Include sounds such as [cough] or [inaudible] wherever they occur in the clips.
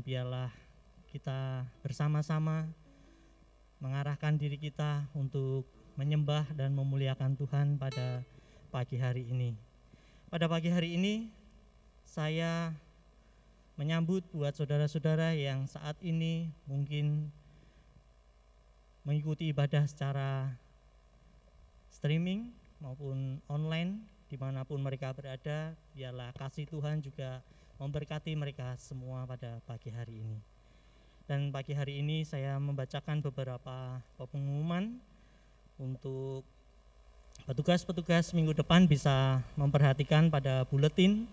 biarlah kita bersama-sama mengarahkan diri kita untuk menyembah dan memuliakan Tuhan pada pagi hari ini. Pada pagi hari ini saya menyambut buat saudara-saudara yang saat ini mungkin mengikuti ibadah secara streaming maupun online di mana pun mereka berada biarlah kasih Tuhan juga memberkati mereka semua pada pagi hari ini. Dan pagi hari ini saya membacakan beberapa pengumuman untuk petugas-petugas minggu depan bisa memperhatikan pada buletin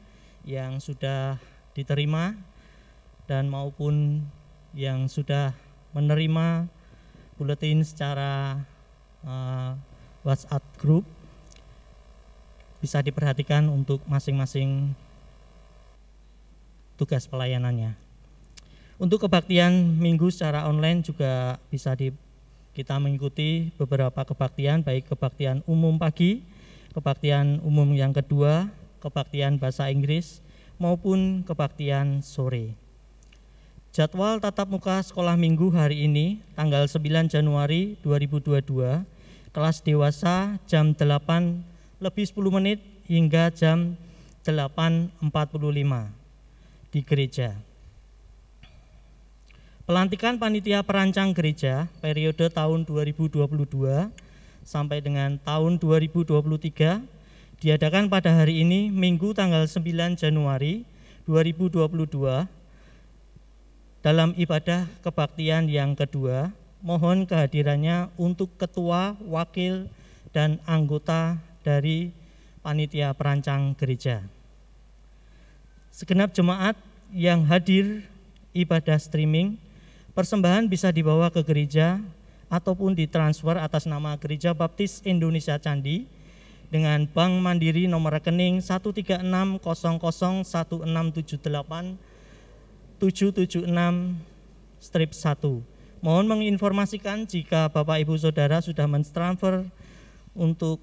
yang sudah diterima dan maupun yang sudah menerima buletin secara uh, WhatsApp group. Bisa diperhatikan untuk masing-masing tugas pelayanannya. Untuk kebaktian minggu secara online juga bisa di kita mengikuti beberapa kebaktian baik kebaktian umum pagi, kebaktian umum yang kedua, kebaktian bahasa Inggris maupun kebaktian sore. Jadwal tatap muka sekolah minggu hari ini tanggal 9 Januari 2022 kelas dewasa jam 8 lebih 10 menit hingga jam 8.45 di gereja. Pelantikan panitia perancang gereja periode tahun 2022 sampai dengan tahun 2023 diadakan pada hari ini Minggu tanggal 9 Januari 2022 dalam ibadah kebaktian yang kedua mohon kehadirannya untuk ketua, wakil, dan anggota dari panitia perancang gereja. Segenap jemaat yang hadir ibadah streaming Persembahan bisa dibawa ke gereja ataupun ditransfer atas nama Gereja Baptis Indonesia Candi dengan Bank Mandiri nomor rekening 136001678 776 strip 1. Mohon menginformasikan jika Bapak Ibu Saudara sudah mentransfer untuk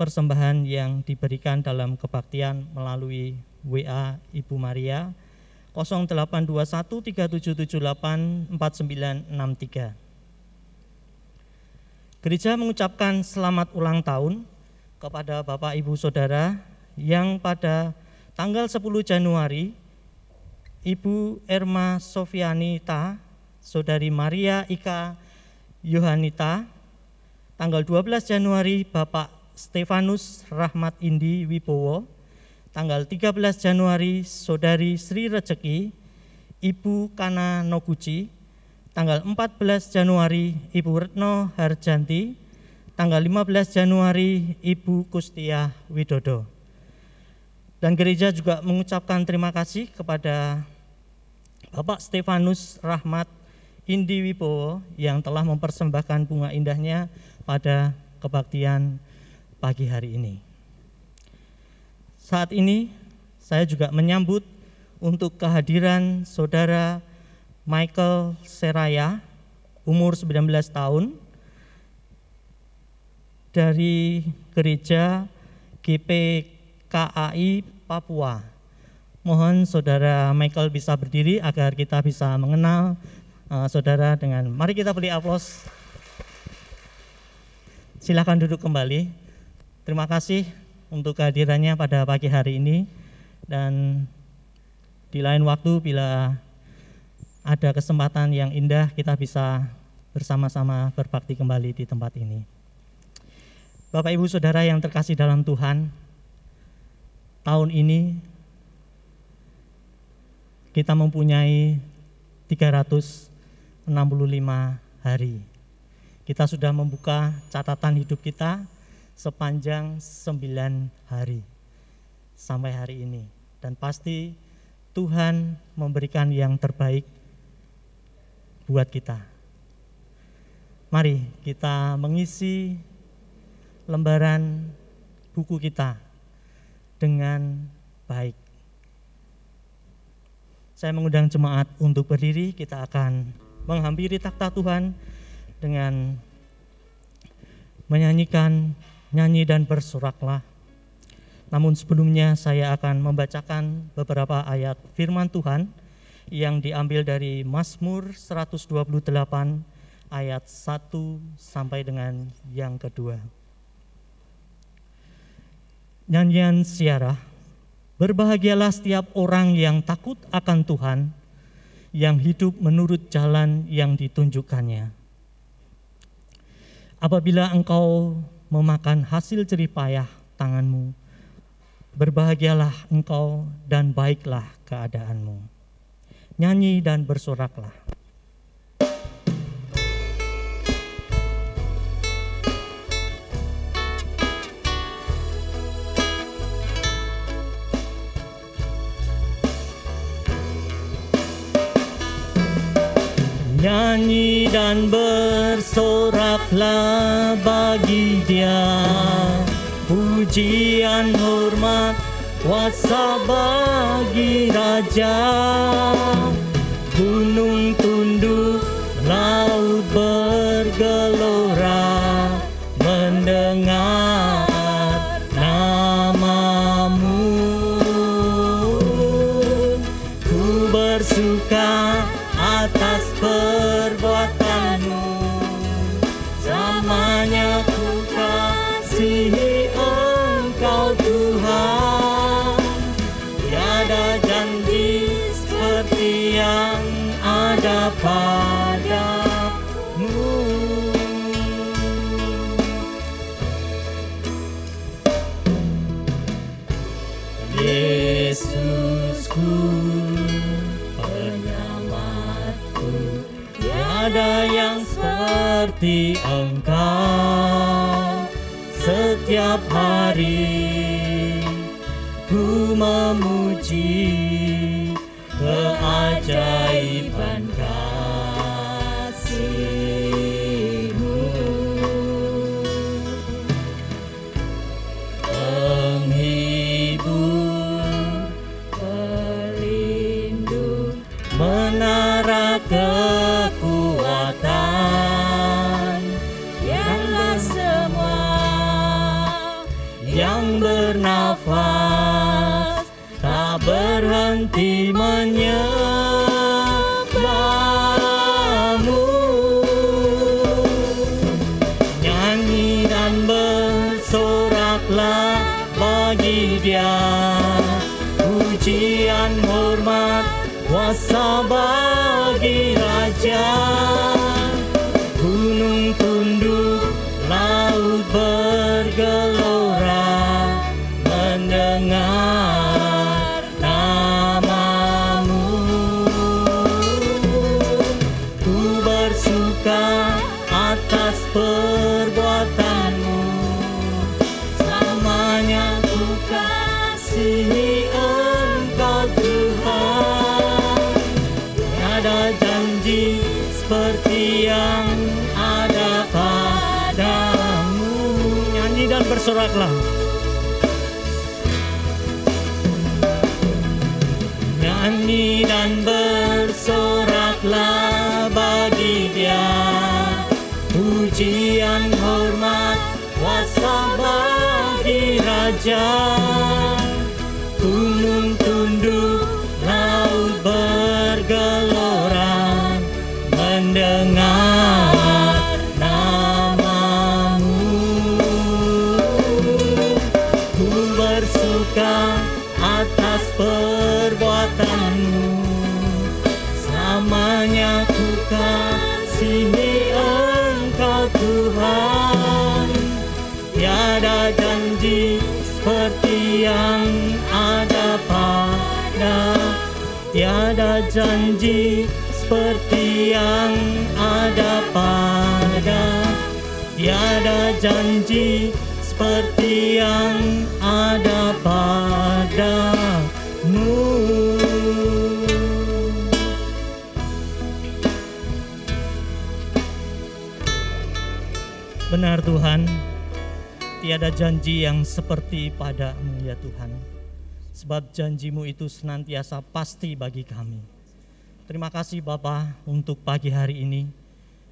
persembahan yang diberikan dalam kebaktian melalui WA Ibu Maria 082137784963. Gereja mengucapkan selamat ulang tahun kepada Bapak Ibu Saudara yang pada tanggal 10 Januari Ibu Erma Sofianita, Saudari Maria Ika Yohanita, tanggal 12 Januari Bapak Stefanus Rahmat Indi Wibowo, tanggal 13 Januari Saudari Sri Rezeki, Ibu Kana Noguchi, tanggal 14 Januari Ibu Retno Harjanti, tanggal 15 Januari Ibu Kustia Widodo. Dan gereja juga mengucapkan terima kasih kepada Bapak Stefanus Rahmat Indi Wibowo yang telah mempersembahkan bunga indahnya pada kebaktian pagi hari ini. Saat ini saya juga menyambut untuk kehadiran saudara Michael Seraya, umur 19 tahun, dari gereja GPKAI Papua. Mohon saudara Michael bisa berdiri agar kita bisa mengenal uh, saudara dengan mari kita beri aplaus. Silakan duduk kembali. Terima kasih untuk kehadirannya pada pagi hari ini dan di lain waktu bila ada kesempatan yang indah kita bisa bersama-sama berbakti kembali di tempat ini. Bapak Ibu Saudara yang terkasih dalam Tuhan, tahun ini kita mempunyai 365 hari. Kita sudah membuka catatan hidup kita sepanjang sembilan hari sampai hari ini. Dan pasti Tuhan memberikan yang terbaik buat kita. Mari kita mengisi lembaran buku kita dengan baik. Saya mengundang jemaat untuk berdiri, kita akan menghampiri takhta Tuhan dengan menyanyikan nyanyi dan bersoraklah. Namun sebelumnya saya akan membacakan beberapa ayat firman Tuhan yang diambil dari Mazmur 128 ayat 1 sampai dengan yang kedua. Nyanyian siarah, berbahagialah setiap orang yang takut akan Tuhan, yang hidup menurut jalan yang ditunjukkannya. Apabila engkau memakan hasil jeripayah tanganmu, berbahagialah engkau dan baiklah keadaanmu. Nyanyi dan bersoraklah. Nyanyi dan bersoraklah bagi dia Pujian hormat kuasa bagi Raja. Gunung ku memuji keajaiban kasih-Mu Raja Janji seperti yang ada pada Tiada janji seperti yang ada padamu Benar Tuhan, tiada janji yang seperti padamu ya Tuhan. Sebab janjimu itu senantiasa pasti bagi kami. Terima kasih Bapa untuk pagi hari ini.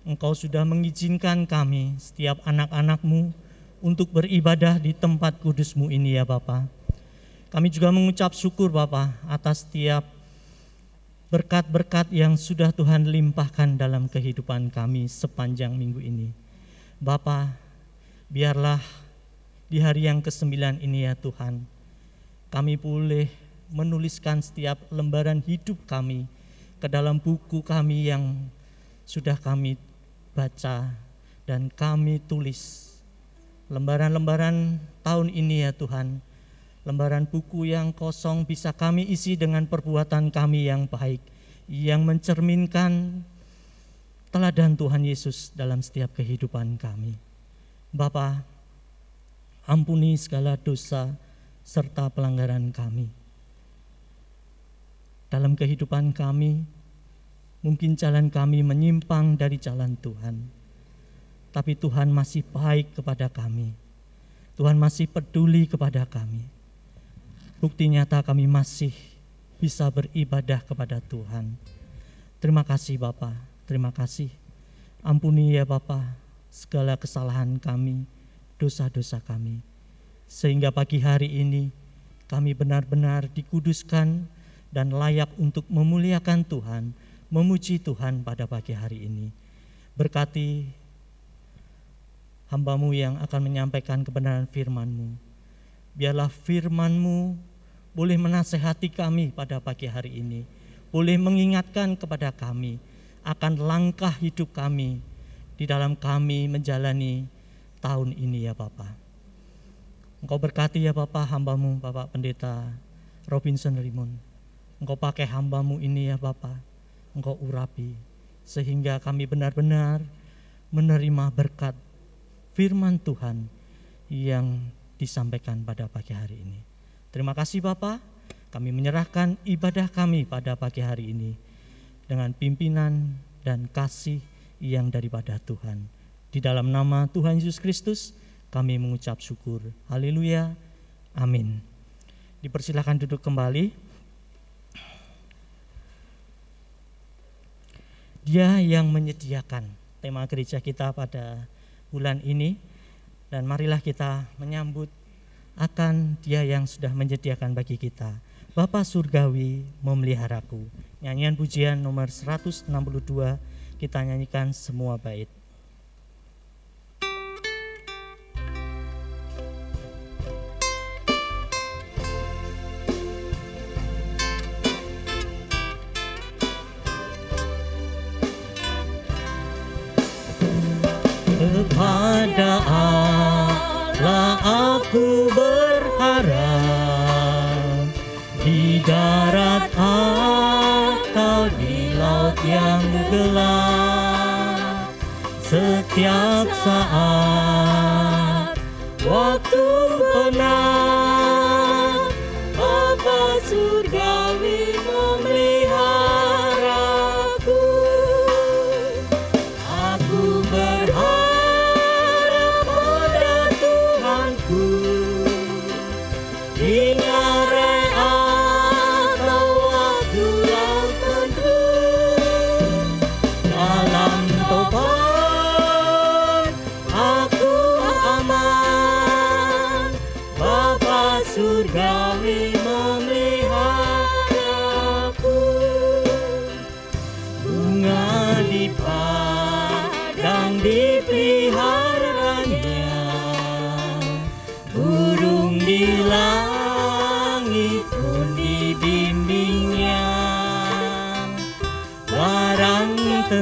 Engkau sudah mengizinkan kami, setiap anak-anakmu, untuk beribadah di tempat kudusmu ini ya Bapa. Kami juga mengucap syukur Bapa atas setiap berkat-berkat yang sudah Tuhan limpahkan dalam kehidupan kami sepanjang minggu ini. Bapa, biarlah di hari yang ke-9 ini ya Tuhan, kami boleh menuliskan setiap lembaran hidup kami ke dalam buku kami yang sudah kami baca dan kami tulis. Lembaran-lembaran tahun ini ya Tuhan, lembaran buku yang kosong bisa kami isi dengan perbuatan kami yang baik, yang mencerminkan teladan Tuhan Yesus dalam setiap kehidupan kami. Bapa, ampuni segala dosa serta pelanggaran kami. Dalam kehidupan kami, mungkin jalan kami menyimpang dari jalan Tuhan. Tapi Tuhan masih baik kepada kami. Tuhan masih peduli kepada kami. Bukti nyata kami masih bisa beribadah kepada Tuhan. Terima kasih Bapa, terima kasih. Ampuni ya Bapa segala kesalahan kami, dosa-dosa kami. Sehingga pagi hari ini kami benar-benar dikuduskan dan layak untuk memuliakan Tuhan, memuji Tuhan pada pagi hari ini. Berkati hambamu yang akan menyampaikan kebenaran firman-Mu. Biarlah firman-Mu boleh menasehati kami pada pagi hari ini, boleh mengingatkan kepada kami akan langkah hidup kami di dalam kami menjalani tahun ini ya Bapak. Engkau berkati ya Bapak hambamu Bapak Pendeta Robinson Rimon. Engkau pakai hambamu ini ya Bapak. Engkau urapi sehingga kami benar-benar menerima berkat firman Tuhan yang disampaikan pada pagi hari ini. Terima kasih Bapak, kami menyerahkan ibadah kami pada pagi hari ini dengan pimpinan dan kasih yang daripada Tuhan. Di dalam nama Tuhan Yesus Kristus kami mengucap syukur. Haleluya. Amin. Dipersilahkan duduk kembali. Dia yang menyediakan tema gereja kita pada bulan ini dan marilah kita menyambut akan dia yang sudah menyediakan bagi kita. Bapa Surgawi memeliharaku. Nyanyian pujian nomor 162 kita nyanyikan semua bait. Setiap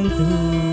do.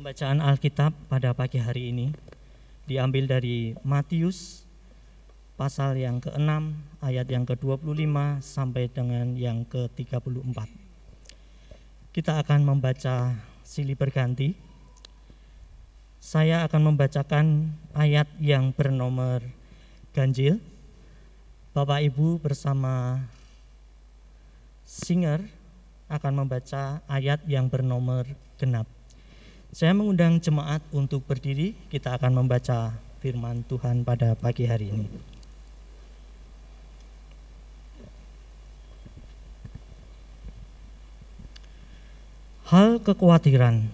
Pembacaan Alkitab pada pagi hari ini diambil dari Matius pasal yang ke-6 ayat yang ke-25 sampai dengan yang ke-34. Kita akan membaca silih berganti. Saya akan membacakan ayat yang bernomor ganjil. Bapak Ibu bersama singer akan membaca ayat yang bernomor genap. Saya mengundang jemaat untuk berdiri, kita akan membaca firman Tuhan pada pagi hari ini. Hal kekhawatiran.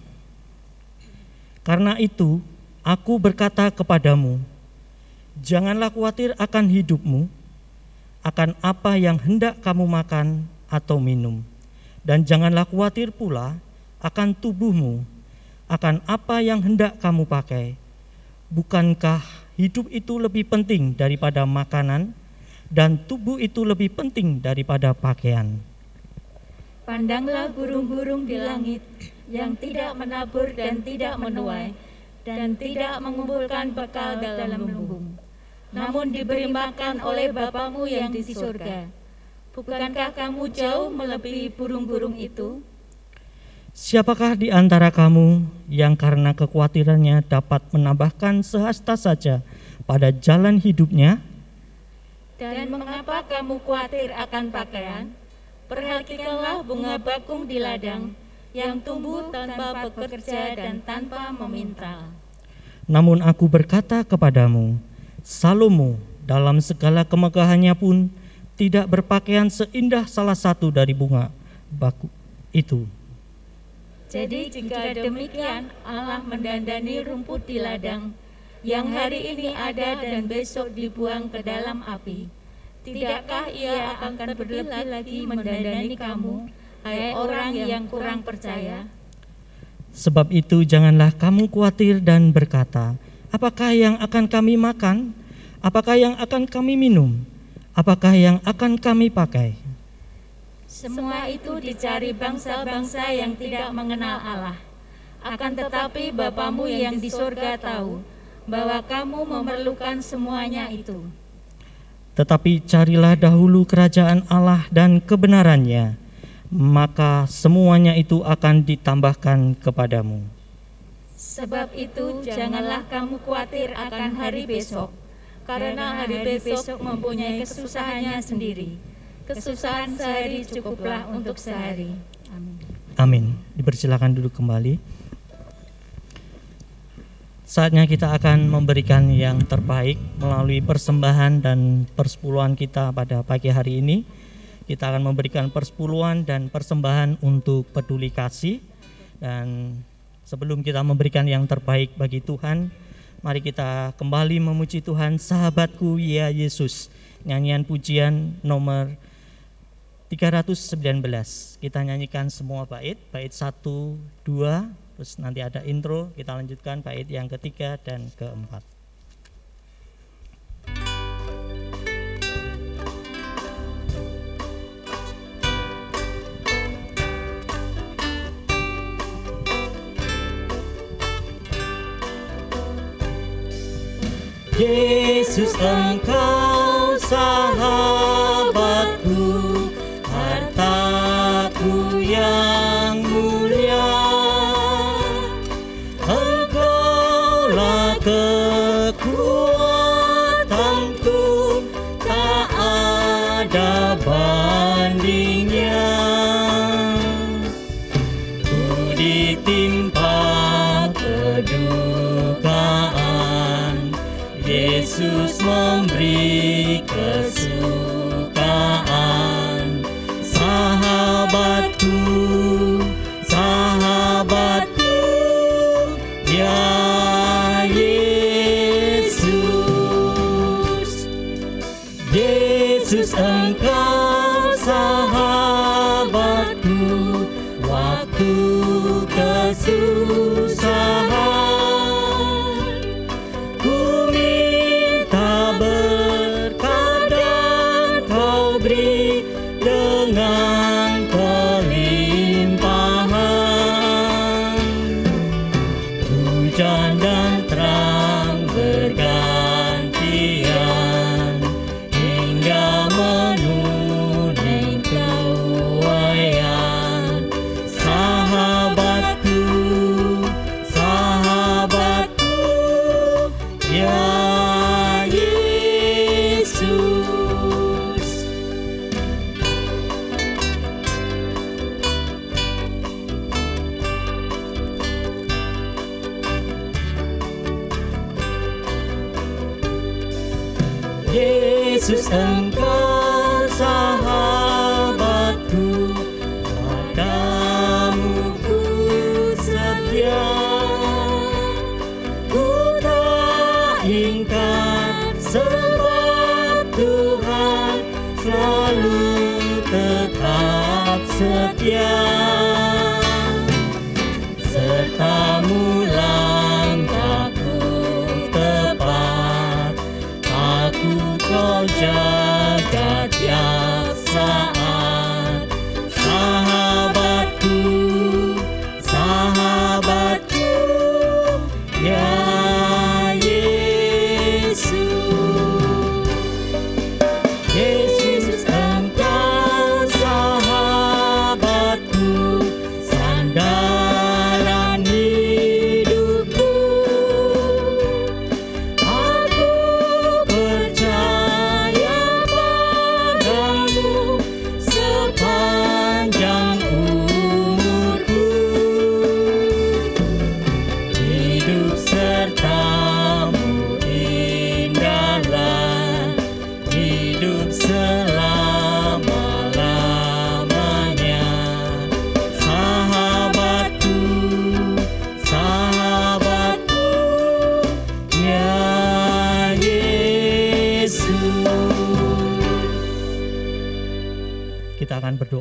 Karena itu, aku berkata kepadamu, janganlah khawatir akan hidupmu, akan apa yang hendak kamu makan atau minum, dan janganlah khawatir pula akan tubuhmu, akan apa yang hendak kamu pakai. Bukankah hidup itu lebih penting daripada makanan, dan tubuh itu lebih penting daripada pakaian? Pandanglah burung-burung di langit yang tidak menabur dan tidak menuai dan tidak mengumpulkan bekal dalam lumbung. Namun diberi makan oleh Bapamu yang di surga. Bukankah kamu jauh melebihi burung-burung itu? Siapakah di antara kamu yang karena kekhawatirannya dapat menambahkan sehasta saja pada jalan hidupnya? Dan mengapa kamu khawatir akan pakaian? Perhatikanlah bunga bakung di ladang yang tumbuh tanpa bekerja dan tanpa meminta. Namun aku berkata kepadamu, Salomo dalam segala kemegahannya pun tidak berpakaian seindah salah satu dari bunga baku itu. Jadi jika demikian Allah mendandani rumput di ladang yang hari ini ada dan besok dibuang ke dalam api. Tidakkah ia akan berlebih lagi mendandani kamu, hai orang yang kurang percaya? Sebab itu janganlah kamu khawatir dan berkata, apakah yang akan kami makan? Apakah yang akan kami minum? Apakah yang akan kami pakai? Semua itu dicari bangsa-bangsa yang tidak mengenal Allah. Akan tetapi Bapamu yang di sorga tahu bahwa kamu memerlukan semuanya itu. Tetapi carilah dahulu kerajaan Allah dan kebenarannya, maka semuanya itu akan ditambahkan kepadamu. Sebab itu janganlah kamu khawatir akan hari besok, karena hari besok mempunyai kesusahannya sendiri. Kesusahan sehari cukuplah untuk sehari. Amin. Amin. Dipersilakan duduk kembali. Saatnya kita akan memberikan yang terbaik melalui persembahan dan persepuluhan kita pada pagi hari ini. Kita akan memberikan persepuluhan dan persembahan untuk peduli kasih. Dan sebelum kita memberikan yang terbaik bagi Tuhan, mari kita kembali memuji Tuhan, sahabatku ya Yesus. Nyanyian pujian nomor 319 kita nyanyikan semua bait bait 1 2 terus nanti ada intro kita lanjutkan bait yang ketiga dan keempat. Yesus engkau sahabatku Yesus engkau sahabatku Waktu kesusahan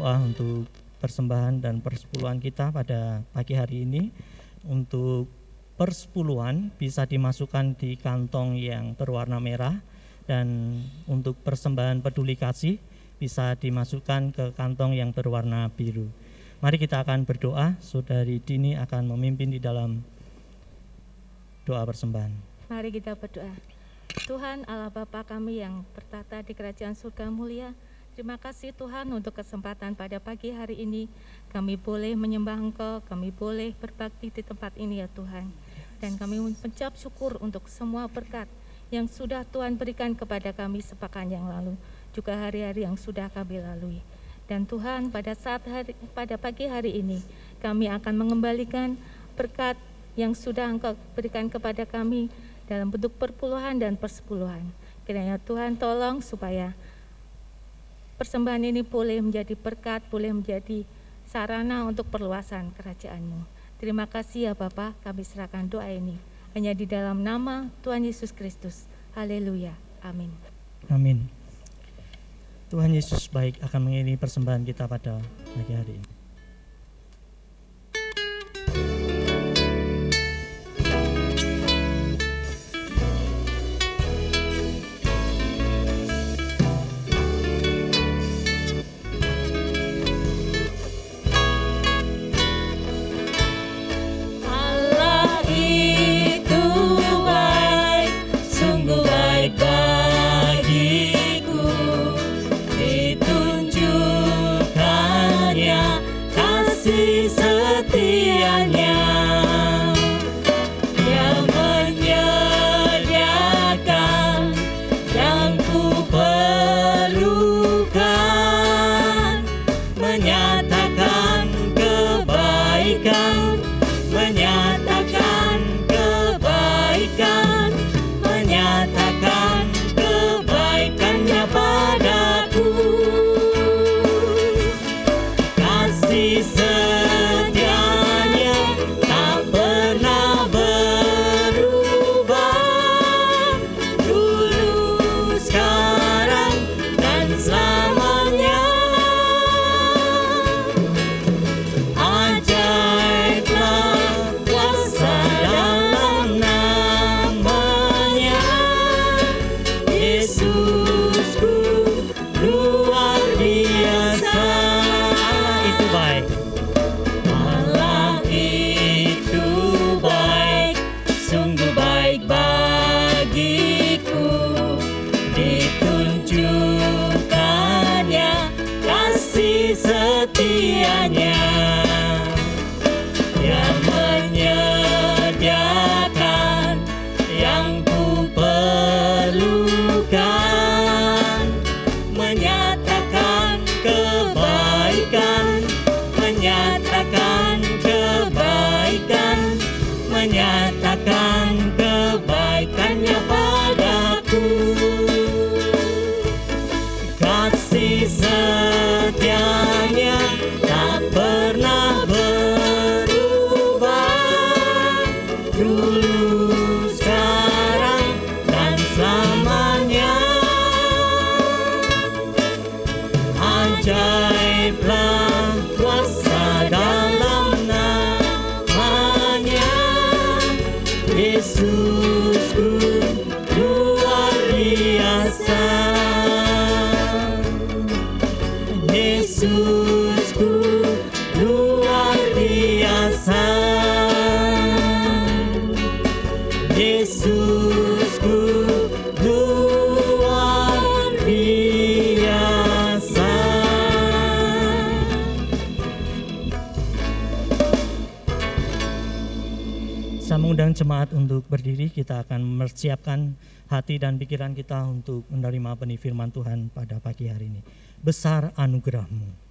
berdoa untuk persembahan dan persepuluhan kita pada pagi hari ini. Untuk persepuluhan bisa dimasukkan di kantong yang berwarna merah. Dan untuk persembahan peduli kasih bisa dimasukkan ke kantong yang berwarna biru. Mari kita akan berdoa, Saudari Dini akan memimpin di dalam doa persembahan. Mari kita berdoa. Tuhan Allah Bapa kami yang bertata di kerajaan surga mulia, terima kasih Tuhan untuk kesempatan pada pagi hari ini. Kami boleh menyembah Engkau, kami boleh berbakti di tempat ini ya Tuhan. Dan kami mengucap syukur untuk semua berkat yang sudah Tuhan berikan kepada kami sepekan yang lalu, juga hari-hari yang sudah kami lalui. Dan Tuhan pada saat hari, pada pagi hari ini kami akan mengembalikan berkat yang sudah Engkau berikan kepada kami dalam bentuk perpuluhan dan persepuluhan. Kiranya Tuhan tolong supaya persembahan ini boleh menjadi berkat, boleh menjadi sarana untuk perluasan kerajaan-Mu. Terima kasih ya Bapak, kami serahkan doa ini hanya di dalam nama Tuhan Yesus Kristus. Haleluya. Amin. Amin. Tuhan Yesus baik akan mengiringi persembahan kita pada pagi hari ini. mengundang jemaat untuk berdiri, kita akan mempersiapkan hati dan pikiran kita untuk menerima benih firman Tuhan pada pagi hari ini. Besar anugerahmu.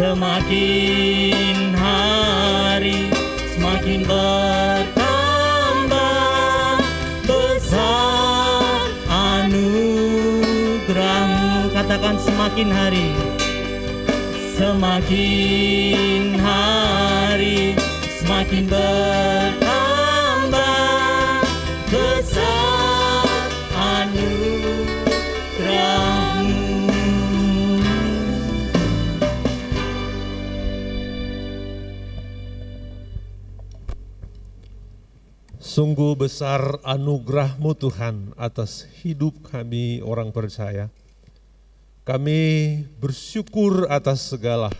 Semakin hari semakin bertambah besar anugerahmu. Katakan semakin hari semakin hari semakin bertambah besar Sungguh besar anugerahmu Tuhan atas hidup kami orang percaya. Kami bersyukur atas segala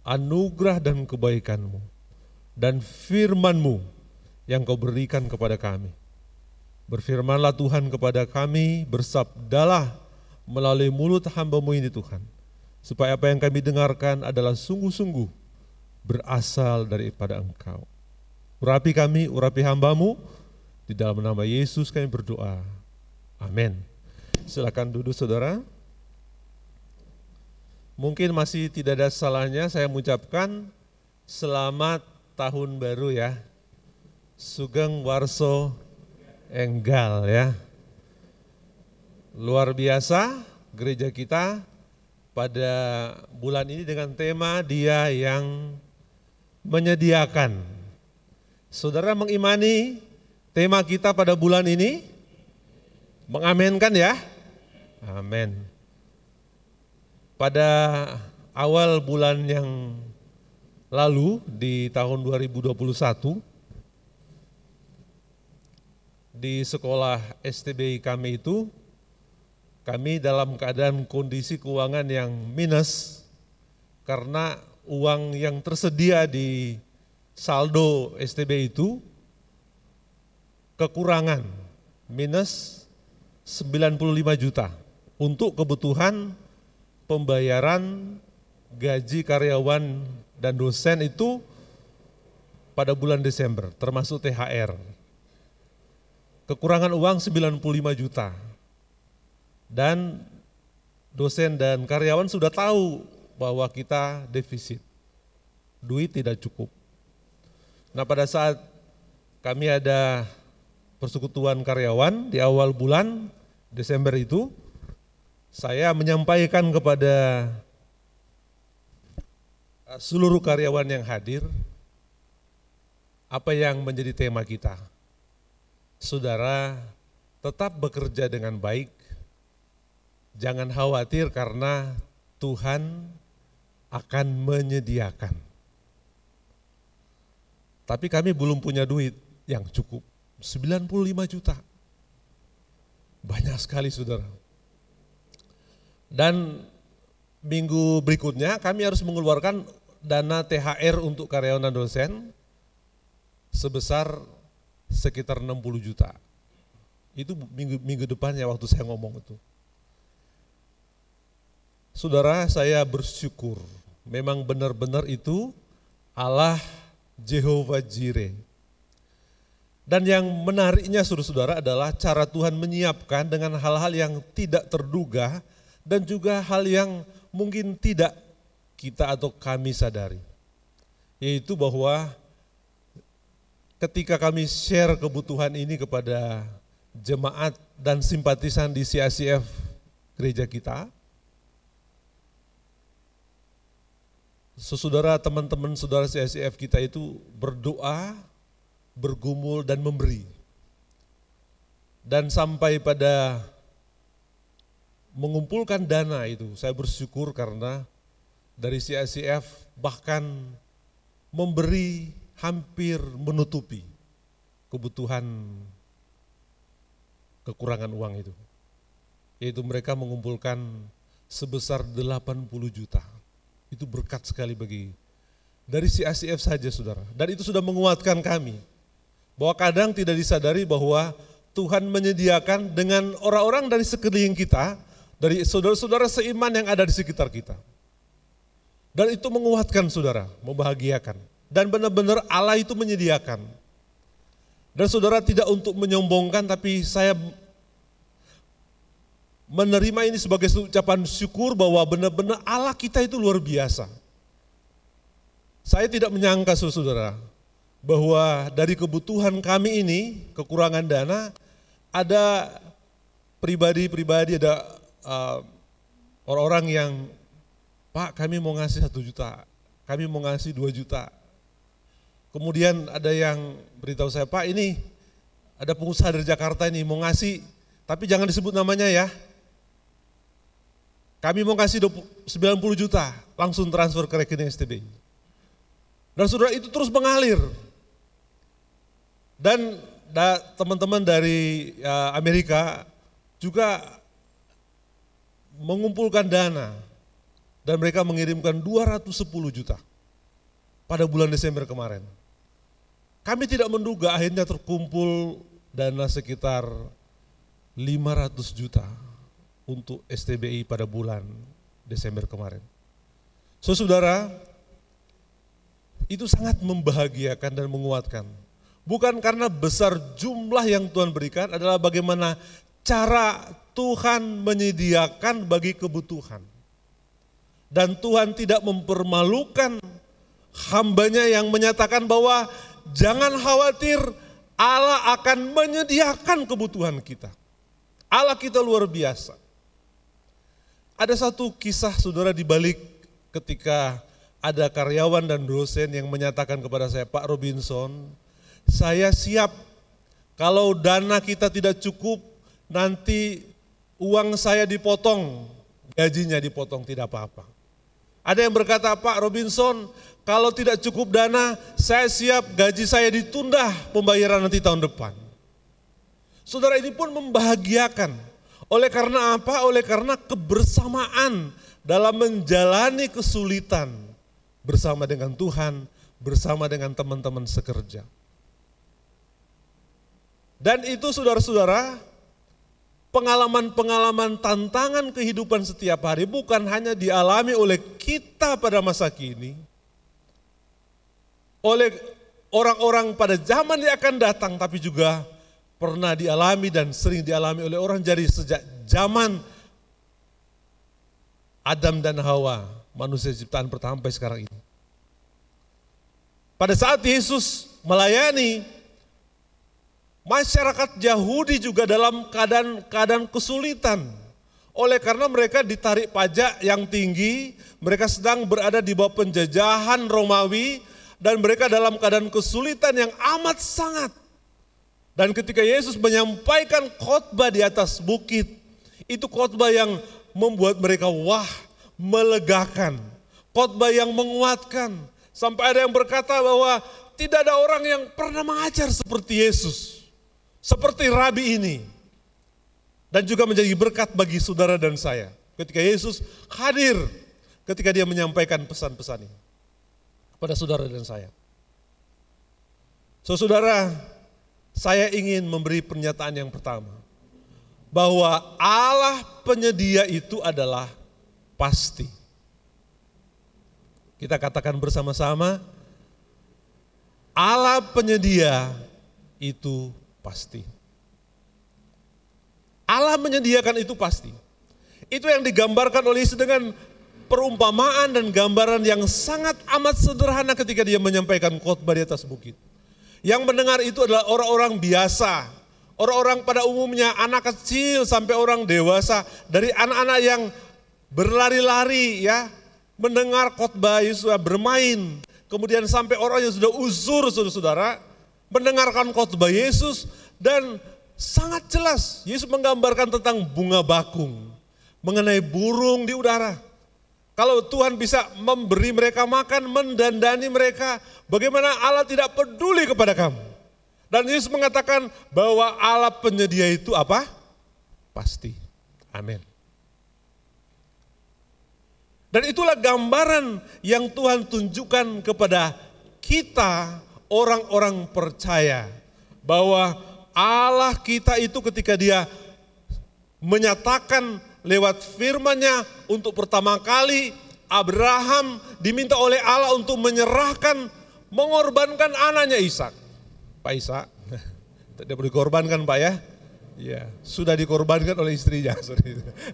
anugerah dan kebaikanmu dan firmanmu yang kau berikan kepada kami. Berfirmanlah Tuhan kepada kami, bersabdalah melalui mulut hambamu ini Tuhan. Supaya apa yang kami dengarkan adalah sungguh-sungguh berasal daripada engkau. Urapi kami, urapi hambamu, di dalam nama Yesus kami berdoa. Amin. Silakan duduk saudara. Mungkin masih tidak ada salahnya saya mengucapkan selamat tahun baru ya. Sugeng Warso Enggal ya. Luar biasa gereja kita pada bulan ini dengan tema dia yang menyediakan. Saudara mengimani tema kita pada bulan ini? Mengamenkan ya? Amin. Pada awal bulan yang lalu di tahun 2021 di sekolah STBI kami itu kami dalam keadaan kondisi keuangan yang minus karena uang yang tersedia di saldo STB itu kekurangan minus 95 juta untuk kebutuhan pembayaran gaji karyawan dan dosen itu pada bulan Desember termasuk THR. Kekurangan uang 95 juta. Dan dosen dan karyawan sudah tahu bahwa kita defisit. Duit tidak cukup. Nah pada saat kami ada persekutuan karyawan di awal bulan Desember itu, saya menyampaikan kepada eh, seluruh karyawan yang hadir apa yang menjadi tema kita. Saudara tetap bekerja dengan baik, jangan khawatir karena Tuhan akan menyediakan. Tapi kami belum punya duit yang cukup, 95 juta. Banyak sekali saudara. Dan minggu berikutnya kami harus mengeluarkan dana THR untuk karyawan dan dosen sebesar sekitar 60 juta. Itu minggu, minggu depannya waktu saya ngomong itu. Saudara, saya bersyukur. Memang benar-benar itu Allah Jehovah Jireh. Dan yang menariknya saudara-saudara adalah cara Tuhan menyiapkan dengan hal-hal yang tidak terduga dan juga hal yang mungkin tidak kita atau kami sadari. Yaitu bahwa ketika kami share kebutuhan ini kepada jemaat dan simpatisan di CICF gereja kita, saudara teman-teman saudara CICF kita itu berdoa, bergumul dan memberi. Dan sampai pada mengumpulkan dana itu, saya bersyukur karena dari CICF bahkan memberi hampir menutupi kebutuhan kekurangan uang itu. Yaitu mereka mengumpulkan sebesar 80 juta. Itu berkat sekali bagi dari CICF saja saudara. Dan itu sudah menguatkan kami. Bahwa kadang tidak disadari bahwa Tuhan menyediakan dengan orang-orang dari sekeliling kita, dari saudara-saudara seiman yang ada di sekitar kita. Dan itu menguatkan saudara, membahagiakan. Dan benar-benar Allah itu menyediakan. Dan saudara tidak untuk menyombongkan, tapi saya menerima ini sebagai ucapan syukur bahwa benar-benar Allah kita itu luar biasa. Saya tidak menyangka saudara bahwa dari kebutuhan kami ini, kekurangan dana, ada pribadi-pribadi, ada uh, orang-orang yang, Pak kami mau ngasih satu juta, kami mau ngasih dua juta. Kemudian ada yang beritahu saya, Pak ini ada pengusaha dari Jakarta ini mau ngasih, tapi jangan disebut namanya ya. Kami mau kasih 90 juta, langsung transfer ke rekening STBI. Dan saudara itu terus mengalir. Dan teman-teman dari ya, Amerika juga mengumpulkan dana dan mereka mengirimkan 210 juta pada bulan Desember kemarin. Kami tidak menduga akhirnya terkumpul dana sekitar 500 juta untuk STBI pada bulan Desember kemarin. So saudara, itu sangat membahagiakan dan menguatkan. Bukan karena besar jumlah yang Tuhan berikan, adalah bagaimana cara Tuhan menyediakan bagi kebutuhan. Dan Tuhan tidak mempermalukan hambanya yang menyatakan bahwa jangan khawatir Allah akan menyediakan kebutuhan kita. Allah kita luar biasa. Ada satu kisah saudara di balik ketika ada karyawan dan dosen yang menyatakan kepada saya, Pak Robinson, saya siap kalau dana kita tidak cukup, nanti uang saya dipotong, gajinya dipotong, tidak apa-apa. Ada yang berkata, Pak Robinson, kalau tidak cukup dana, saya siap gaji saya ditunda pembayaran nanti tahun depan. Saudara ini pun membahagiakan. Oleh karena apa? Oleh karena kebersamaan dalam menjalani kesulitan bersama dengan Tuhan, bersama dengan teman-teman sekerja. Dan itu saudara-saudara, pengalaman-pengalaman tantangan kehidupan setiap hari bukan hanya dialami oleh kita pada masa kini, oleh orang-orang pada zaman yang akan datang, tapi juga pernah dialami dan sering dialami oleh orang jadi sejak zaman Adam dan Hawa manusia ciptaan pertama sampai sekarang ini. Pada saat Yesus melayani, masyarakat Yahudi juga dalam keadaan-keadaan kesulitan. Oleh karena mereka ditarik pajak yang tinggi, mereka sedang berada di bawah penjajahan Romawi, dan mereka dalam keadaan kesulitan yang amat sangat. Dan ketika Yesus menyampaikan khotbah di atas bukit, itu khotbah yang membuat mereka wah, melegakan, khotbah yang menguatkan. Sampai ada yang berkata bahwa tidak ada orang yang pernah mengajar seperti Yesus, seperti rabi ini. Dan juga menjadi berkat bagi saudara dan saya. Ketika Yesus hadir, ketika dia menyampaikan pesan-pesan ini kepada saudara dan saya. So saudara, saya ingin memberi pernyataan yang pertama. Bahwa Allah penyedia itu adalah pasti. Kita katakan bersama-sama, Allah penyedia itu pasti. Allah menyediakan itu pasti. Itu yang digambarkan oleh Yesus dengan perumpamaan dan gambaran yang sangat amat sederhana ketika dia menyampaikan khotbah di atas bukit. Yang mendengar itu adalah orang-orang biasa, orang-orang pada umumnya anak kecil sampai orang dewasa, dari anak-anak yang berlari-lari ya, mendengar khotbah Yesus bermain. Kemudian sampai orang yang sudah uzur saudara-saudara, mendengarkan khotbah Yesus. Dan sangat jelas Yesus menggambarkan tentang bunga bakung, mengenai burung di udara. Kalau Tuhan bisa memberi mereka makan, mendandani mereka, bagaimana Allah tidak peduli kepada kamu? Dan Yesus mengatakan bahwa Allah penyedia itu apa? Pasti. Amin. Dan itulah gambaran yang Tuhan tunjukkan kepada kita orang-orang percaya bahwa Allah kita itu ketika dia menyatakan lewat firman-Nya untuk pertama kali Abraham diminta oleh Allah untuk menyerahkan mengorbankan anaknya Ishak. Pak Ishak, [laughs] tidak perlu dikorbankan Pak ya. Ya, sudah dikorbankan oleh istrinya.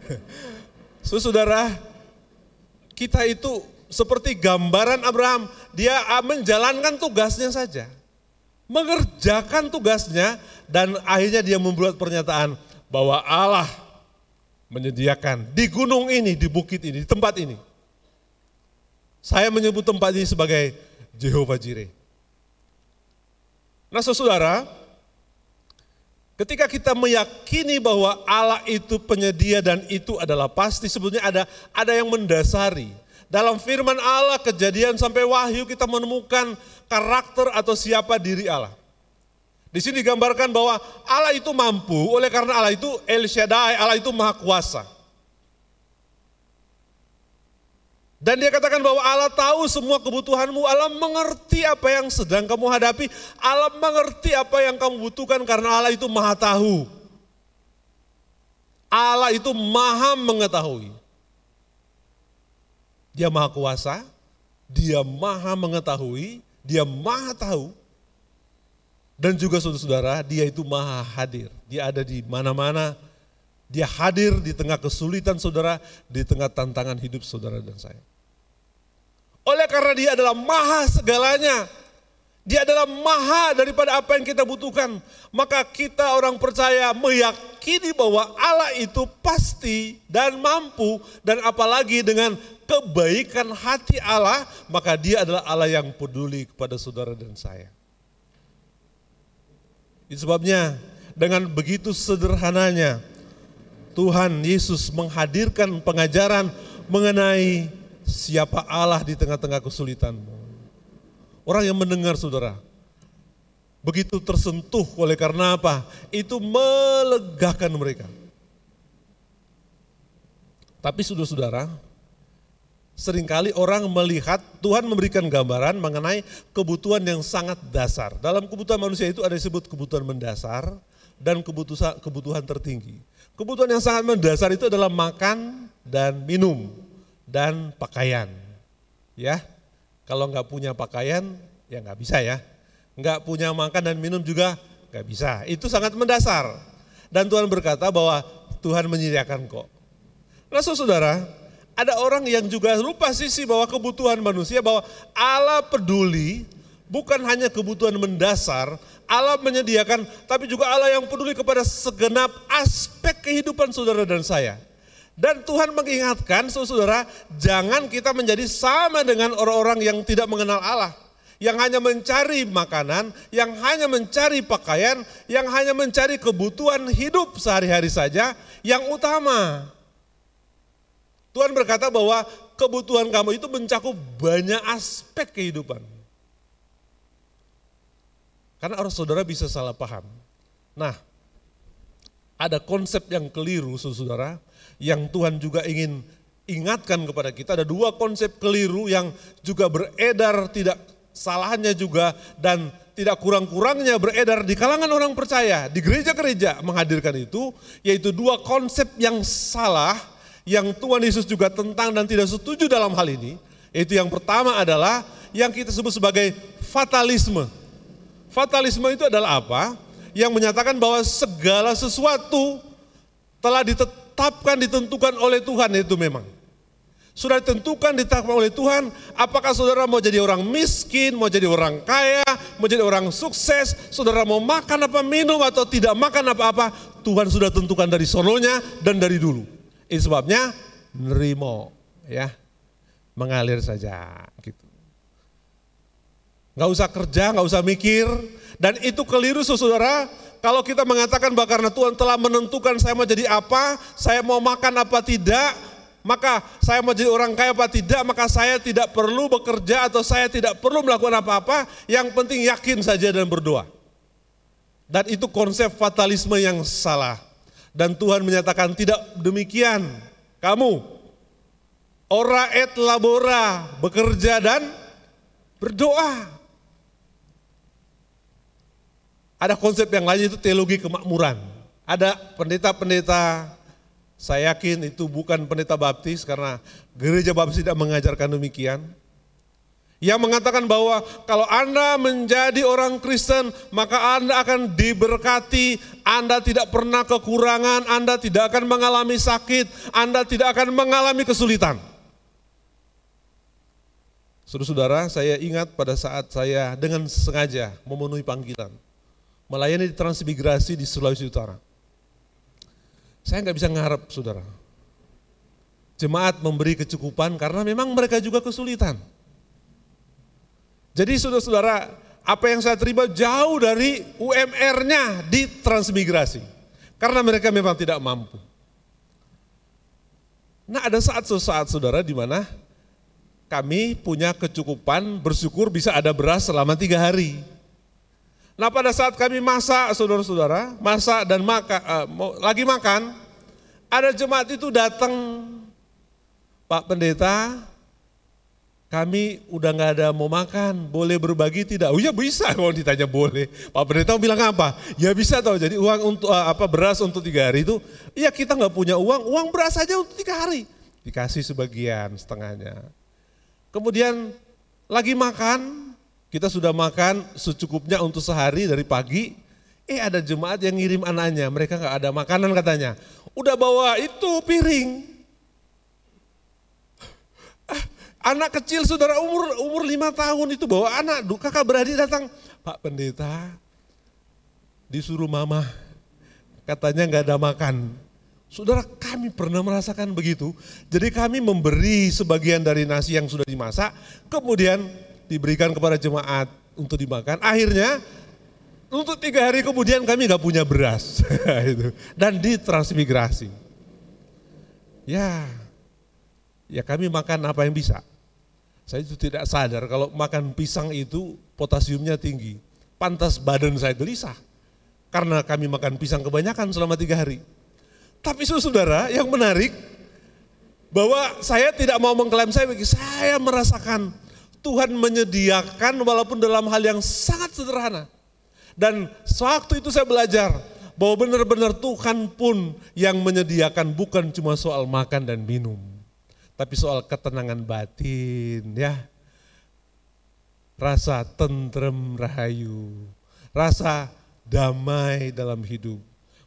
[laughs] so, saudara, kita itu seperti gambaran Abraham, dia menjalankan tugasnya saja. Mengerjakan tugasnya dan akhirnya dia membuat pernyataan bahwa Allah menyediakan di gunung ini, di bukit ini, di tempat ini. Saya menyebut tempat ini sebagai Jehovah Jireh. Nah saudara, ketika kita meyakini bahwa Allah itu penyedia dan itu adalah pasti, sebetulnya ada ada yang mendasari. Dalam firman Allah, kejadian sampai wahyu kita menemukan karakter atau siapa diri Allah. Di sini digambarkan bahwa Allah itu mampu, oleh karena Allah itu El Shaddai, Allah itu maha kuasa. Dan dia katakan bahwa Allah tahu semua kebutuhanmu, Allah mengerti apa yang sedang kamu hadapi, Allah mengerti apa yang kamu butuhkan karena Allah itu maha tahu. Allah itu maha mengetahui. Dia maha kuasa, dia maha mengetahui, dia maha tahu. Dan juga saudara-saudara, dia itu maha hadir. Dia ada di mana-mana, dia hadir di tengah kesulitan saudara, di tengah tantangan hidup saudara dan saya. Oleh karena dia adalah maha segalanya. Dia adalah maha daripada apa yang kita butuhkan. Maka kita orang percaya meyakini bahwa Allah itu pasti dan mampu. Dan apalagi dengan kebaikan hati Allah, maka dia adalah Allah yang peduli kepada saudara dan saya. Itu sebabnya dengan begitu sederhananya Tuhan Yesus menghadirkan pengajaran mengenai siapa Allah di tengah-tengah kesulitanmu. Orang yang mendengar saudara, begitu tersentuh oleh karena apa? Itu melegakan mereka. Tapi saudara-saudara, sering kali orang melihat Tuhan memberikan gambaran mengenai kebutuhan yang sangat dasar. Dalam kebutuhan manusia itu ada disebut kebutuhan mendasar dan kebutuhan, kebutuhan tertinggi. Kebutuhan yang sangat mendasar itu adalah makan dan minum dan pakaian. Ya, kalau nggak punya pakaian ya nggak bisa ya. Nggak punya makan dan minum juga nggak bisa. Itu sangat mendasar. Dan Tuhan berkata bahwa Tuhan menyediakan kok. Nah saudara, ada orang yang juga lupa sisi bahwa kebutuhan manusia, bahwa Allah peduli bukan hanya kebutuhan mendasar, Allah menyediakan, tapi juga Allah yang peduli kepada segenap aspek kehidupan saudara dan saya. Dan Tuhan mengingatkan saudara, jangan kita menjadi sama dengan orang-orang yang tidak mengenal Allah. Yang hanya mencari makanan, yang hanya mencari pakaian, yang hanya mencari kebutuhan hidup sehari-hari saja yang utama. Tuhan berkata bahwa kebutuhan kamu itu mencakup banyak aspek kehidupan. Karena orang saudara bisa salah paham. Nah, ada konsep yang keliru saudara, yang Tuhan juga ingin ingatkan kepada kita. Ada dua konsep keliru yang juga beredar tidak salahnya juga dan tidak kurang-kurangnya beredar di kalangan orang percaya, di gereja-gereja menghadirkan itu, yaitu dua konsep yang salah yang Tuhan Yesus juga tentang dan tidak setuju dalam hal ini. Yaitu yang pertama adalah yang kita sebut sebagai fatalisme. Fatalisme itu adalah apa? Yang menyatakan bahwa segala sesuatu telah ditetapkan, ditentukan oleh Tuhan itu memang. Sudah ditentukan, ditetapkan oleh Tuhan, apakah saudara mau jadi orang miskin, mau jadi orang kaya, mau jadi orang sukses, saudara mau makan apa minum atau tidak makan apa-apa, Tuhan sudah tentukan dari sononya dan dari dulu. Ini sebabnya nerimo ya, mengalir saja gitu. Gak usah kerja, gak usah mikir, dan itu keliru saudara, kalau kita mengatakan bahwa karena Tuhan telah menentukan saya mau jadi apa, saya mau makan apa tidak, maka saya mau jadi orang kaya apa tidak, maka saya tidak perlu bekerja atau saya tidak perlu melakukan apa-apa, yang penting yakin saja dan berdoa. Dan itu konsep fatalisme yang salah. Dan Tuhan menyatakan tidak demikian. Kamu, ora et labora, bekerja dan berdoa. Ada konsep yang lain itu teologi kemakmuran. Ada pendeta-pendeta, saya yakin itu bukan pendeta baptis karena gereja baptis tidak mengajarkan demikian. Yang mengatakan bahwa kalau Anda menjadi orang Kristen, maka Anda akan diberkati, Anda tidak pernah kekurangan, Anda tidak akan mengalami sakit, Anda tidak akan mengalami kesulitan. Saudara-saudara, saya ingat pada saat saya dengan sengaja memenuhi panggilan, melayani di transmigrasi di Sulawesi Utara. Saya nggak bisa ngarep, saudara. Jemaat memberi kecukupan karena memang mereka juga kesulitan. Jadi saudara-saudara, apa yang saya terima jauh dari UMR-nya di transmigrasi. Karena mereka memang tidak mampu. Nah ada saat-saat saudara di mana kami punya kecukupan bersyukur bisa ada beras selama tiga hari. Nah pada saat kami masak saudara-saudara, masak dan makan, uh, lagi makan, ada jemaat itu datang, Pak Pendeta, kami udah nggak ada mau makan, boleh berbagi tidak? Oh ya bisa [laughs] kalau ditanya boleh. Pak Pendeta bilang apa? Ya bisa tahu. Jadi uang untuk eh, apa beras untuk tiga hari itu, ya kita nggak punya uang, uang beras saja untuk tiga hari. Dikasih sebagian setengahnya. Kemudian lagi makan, kita sudah makan secukupnya untuk sehari dari pagi. Eh ada jemaat yang ngirim anaknya, mereka nggak ada makanan katanya. Udah bawa itu piring, Anak kecil saudara umur umur lima tahun itu bawa anak, kakak beradik datang, Pak Pendeta, disuruh mama, katanya nggak ada makan. Saudara kami pernah merasakan begitu, jadi kami memberi sebagian dari nasi yang sudah dimasak, kemudian diberikan kepada jemaat untuk dimakan. Akhirnya untuk tiga hari kemudian kami nggak punya beras, [laughs] dan ditransmigrasi. Ya, ya kami makan apa yang bisa. Saya itu tidak sadar kalau makan pisang itu potasiumnya tinggi. Pantas badan saya gelisah. Karena kami makan pisang kebanyakan selama tiga hari. Tapi saudara yang menarik, bahwa saya tidak mau mengklaim saya, bagi saya merasakan Tuhan menyediakan walaupun dalam hal yang sangat sederhana. Dan sewaktu itu saya belajar bahwa benar-benar Tuhan pun yang menyediakan bukan cuma soal makan dan minum tapi soal ketenangan batin ya. Rasa tentrem rahayu, rasa damai dalam hidup.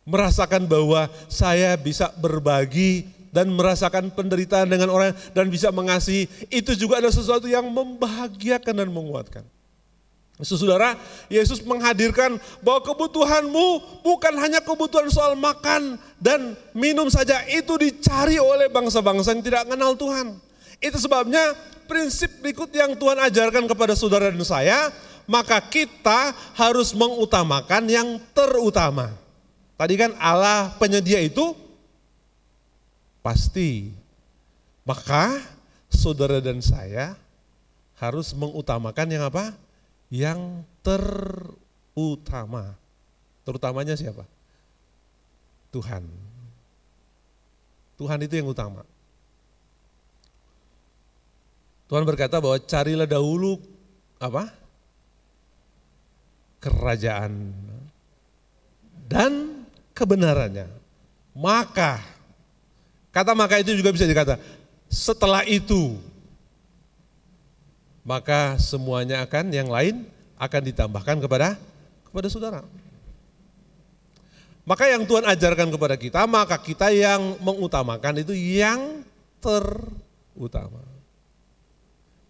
Merasakan bahwa saya bisa berbagi dan merasakan penderitaan dengan orang dan bisa mengasihi, itu juga ada sesuatu yang membahagiakan dan menguatkan. Saudara, Yesus menghadirkan bahwa kebutuhanmu bukan hanya kebutuhan soal makan dan minum saja, itu dicari oleh bangsa-bangsa yang tidak mengenal Tuhan. Itu sebabnya prinsip berikut yang Tuhan ajarkan kepada saudara dan saya, maka kita harus mengutamakan yang terutama. Tadi kan Allah penyedia itu pasti. Maka saudara dan saya harus mengutamakan yang apa? Yang terutama. Terutamanya siapa? Tuhan. Tuhan itu yang utama. Tuhan berkata bahwa carilah dahulu apa? Kerajaan dan kebenarannya. Maka, kata maka itu juga bisa dikata, setelah itu maka semuanya akan yang lain akan ditambahkan kepada kepada saudara. Maka yang Tuhan ajarkan kepada kita, maka kita yang mengutamakan itu yang terutama.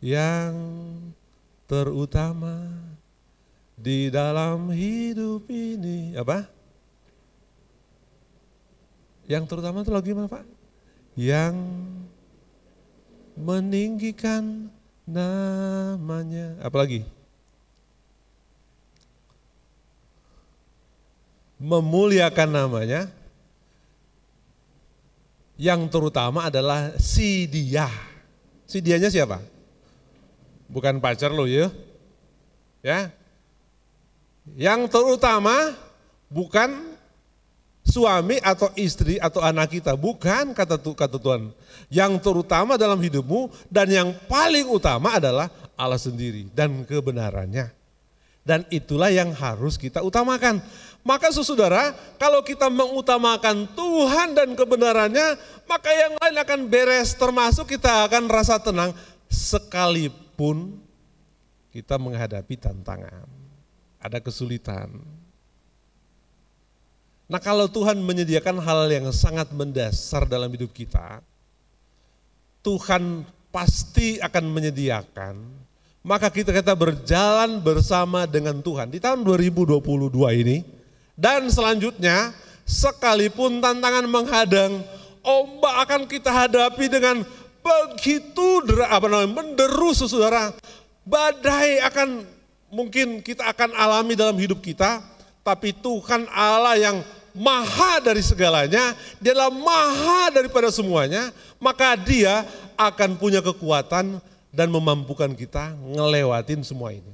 Yang terutama di dalam hidup ini apa? Yang terutama itu lagi mana Pak? Yang meninggikan namanya. Apalagi? Memuliakan namanya. Yang terutama adalah si dia. Si dianya siapa? Bukan pacar lo ya. Ya. Yang terutama bukan suami atau istri atau anak kita. Bukan kata kata Tuhan. Yang terutama dalam hidupmu dan yang paling utama adalah Allah sendiri dan kebenarannya. Dan itulah yang harus kita utamakan. Maka saudara, kalau kita mengutamakan Tuhan dan kebenarannya, maka yang lain akan beres termasuk kita akan rasa tenang sekalipun kita menghadapi tantangan, ada kesulitan. Nah kalau Tuhan menyediakan hal yang sangat mendasar dalam hidup kita, Tuhan pasti akan menyediakan, maka kita kita berjalan bersama dengan Tuhan. Di tahun 2022 ini, dan selanjutnya, sekalipun tantangan menghadang, ombak akan kita hadapi dengan begitu apa namanya, menderu saudara. Badai akan mungkin kita akan alami dalam hidup kita, tapi Tuhan Allah yang maha dari segalanya, dia adalah maha daripada semuanya, maka dia akan punya kekuatan dan memampukan kita ngelewatin semua ini.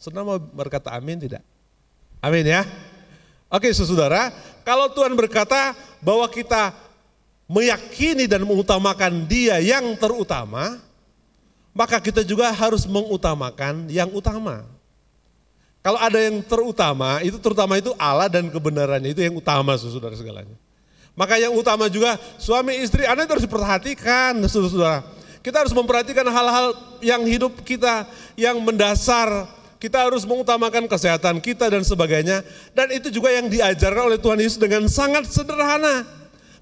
Senang mau berkata amin tidak? Amin ya. Oke saudara, kalau Tuhan berkata bahwa kita meyakini dan mengutamakan dia yang terutama, maka kita juga harus mengutamakan yang utama. Kalau ada yang terutama, itu terutama itu Allah dan kebenarannya, itu yang utama saudara segalanya. Maka yang utama juga suami istri, Anda harus diperhatikan saudara-saudara. Kita harus memperhatikan hal-hal yang hidup kita yang mendasar. Kita harus mengutamakan kesehatan kita dan sebagainya. Dan itu juga yang diajarkan oleh Tuhan Yesus dengan sangat sederhana.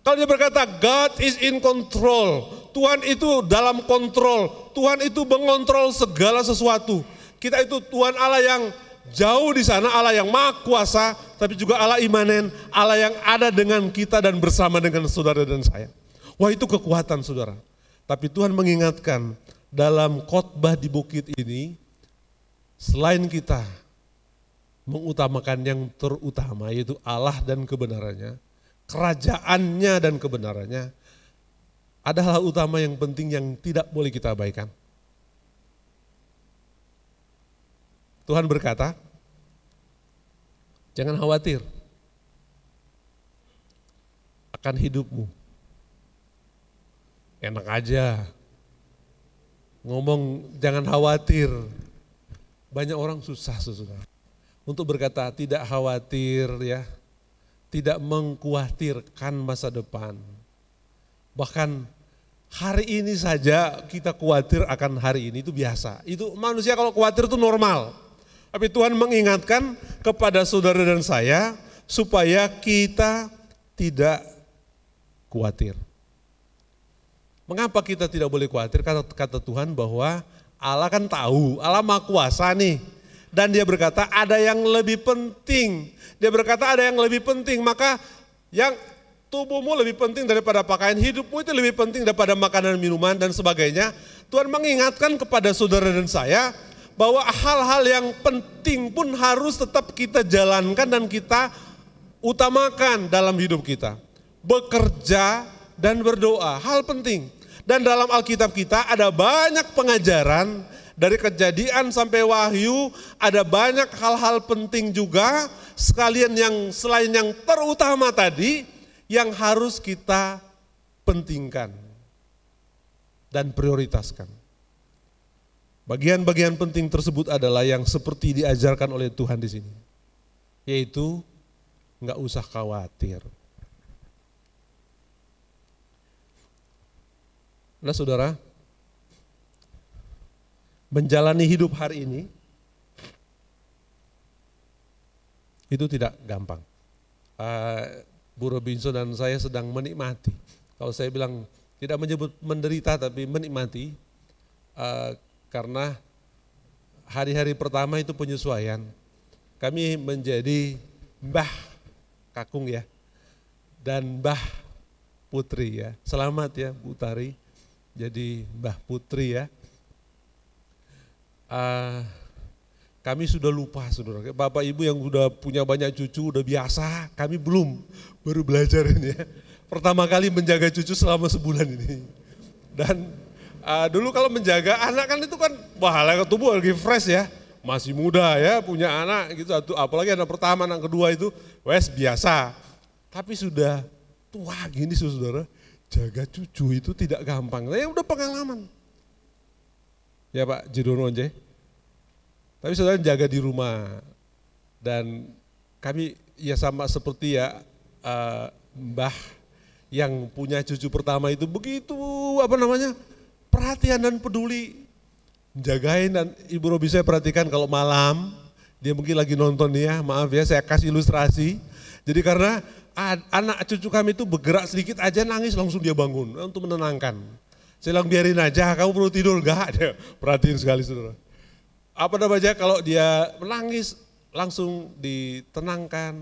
Kalau dia berkata God is in control, Tuhan itu dalam kontrol, Tuhan itu mengontrol segala sesuatu. Kita itu Tuhan Allah yang Jauh di sana Allah yang maha kuasa, tapi juga Allah imanen, Allah yang ada dengan kita dan bersama dengan saudara dan saya. Wah itu kekuatan saudara. Tapi Tuhan mengingatkan dalam khotbah di bukit ini, selain kita mengutamakan yang terutama yaitu Allah dan kebenarannya, kerajaannya dan kebenarannya, ada hal utama yang penting yang tidak boleh kita abaikan. Tuhan berkata, jangan khawatir akan hidupmu. Enak aja. Ngomong jangan khawatir. Banyak orang susah susah. Untuk berkata tidak khawatir ya. Tidak mengkhawatirkan masa depan. Bahkan hari ini saja kita khawatir akan hari ini itu biasa. Itu manusia kalau khawatir itu normal. Tapi Tuhan mengingatkan kepada saudara dan saya supaya kita tidak khawatir. Mengapa kita tidak boleh khawatir? Kata, kata Tuhan bahwa Allah kan tahu, Allah maha kuasa nih. Dan dia berkata ada yang lebih penting. Dia berkata ada yang lebih penting, maka yang tubuhmu lebih penting daripada pakaian, hidupmu itu lebih penting daripada makanan, minuman dan sebagainya. Tuhan mengingatkan kepada saudara dan saya, bahwa hal-hal yang penting pun harus tetap kita jalankan dan kita utamakan dalam hidup kita. Bekerja dan berdoa, hal penting. Dan dalam Alkitab kita ada banyak pengajaran dari kejadian sampai wahyu, ada banyak hal-hal penting juga sekalian yang selain yang terutama tadi yang harus kita pentingkan dan prioritaskan. Bagian-bagian penting tersebut adalah yang seperti diajarkan oleh Tuhan di sini. Yaitu nggak usah khawatir. Nah saudara, menjalani hidup hari ini itu tidak gampang. Uh, Bu Robinson dan saya sedang menikmati. Kalau saya bilang tidak menyebut menderita tapi menikmati, uh, karena hari-hari pertama itu penyesuaian. Kami menjadi Mbah Kakung ya, dan Mbah Putri ya. Selamat ya Bu Tari, jadi Mbah Putri ya. Uh, kami sudah lupa saudara, Bapak Ibu yang sudah punya banyak cucu udah biasa, kami belum, baru belajar ini ya. Pertama kali menjaga cucu selama sebulan ini. Dan uh, dulu kalau menjaga anak kan itu kan bahala tubuh lagi fresh ya, masih muda ya punya anak gitu, apalagi anak pertama, anak kedua itu wes biasa. Tapi sudah tua gini saudara, jaga cucu itu tidak gampang. Ya udah pengalaman. Ya Pak Jidono aja. Tapi saudara jaga di rumah dan kami ya sama seperti ya uh, Mbah yang punya cucu pertama itu begitu apa namanya perhatian dan peduli. jagain dan Ibu Robi saya perhatikan kalau malam dia mungkin lagi nonton ya, maaf ya saya kasih ilustrasi. Jadi karena anak cucu kami itu bergerak sedikit aja nangis langsung dia bangun untuk menenangkan. Saya bilang biarin aja, kamu perlu tidur [laughs] enggak? Dia perhatiin sekali saudara. Apa namanya kalau dia menangis langsung ditenangkan.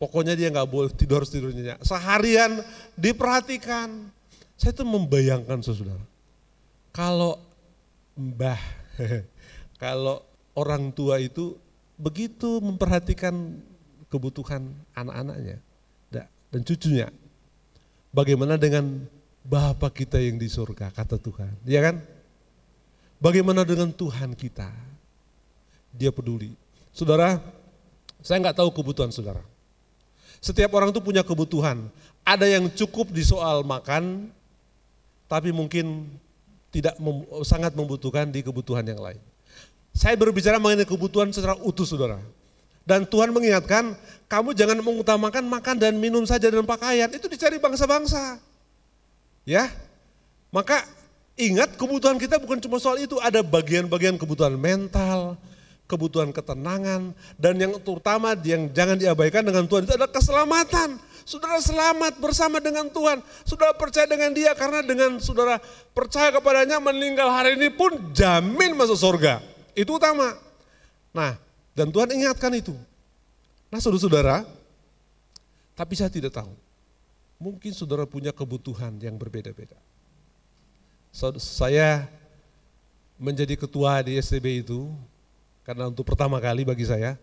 Pokoknya dia nggak boleh tidur tidurnya. Seharian diperhatikan. Saya tuh membayangkan saudara. Kalau mbah, [laughs] kalau orang tua itu begitu memperhatikan kebutuhan anak-anaknya dan cucunya. Bagaimana dengan Bapa kita yang di surga, kata Tuhan. Ya kan? Bagaimana dengan Tuhan kita? Dia peduli. Saudara, saya nggak tahu kebutuhan saudara. Setiap orang itu punya kebutuhan. Ada yang cukup di soal makan, tapi mungkin tidak mem, sangat membutuhkan di kebutuhan yang lain. Saya berbicara mengenai kebutuhan secara utuh saudara. Dan Tuhan mengingatkan, kamu jangan mengutamakan makan dan minum saja dan pakaian. Itu dicari bangsa-bangsa. Ya, maka ingat kebutuhan kita bukan cuma soal itu, ada bagian-bagian kebutuhan mental, kebutuhan ketenangan, dan yang terutama yang jangan diabaikan dengan Tuhan itu adalah keselamatan. Saudara selamat bersama dengan Tuhan, saudara percaya dengan dia karena dengan saudara percaya kepadanya meninggal hari ini pun jamin masuk surga. Itu utama. Nah, dan Tuhan ingatkan itu. Nah saudara-saudara, tapi saya tidak tahu Mungkin saudara punya kebutuhan yang berbeda-beda. Saya menjadi ketua di STB itu, karena untuk pertama kali bagi saya,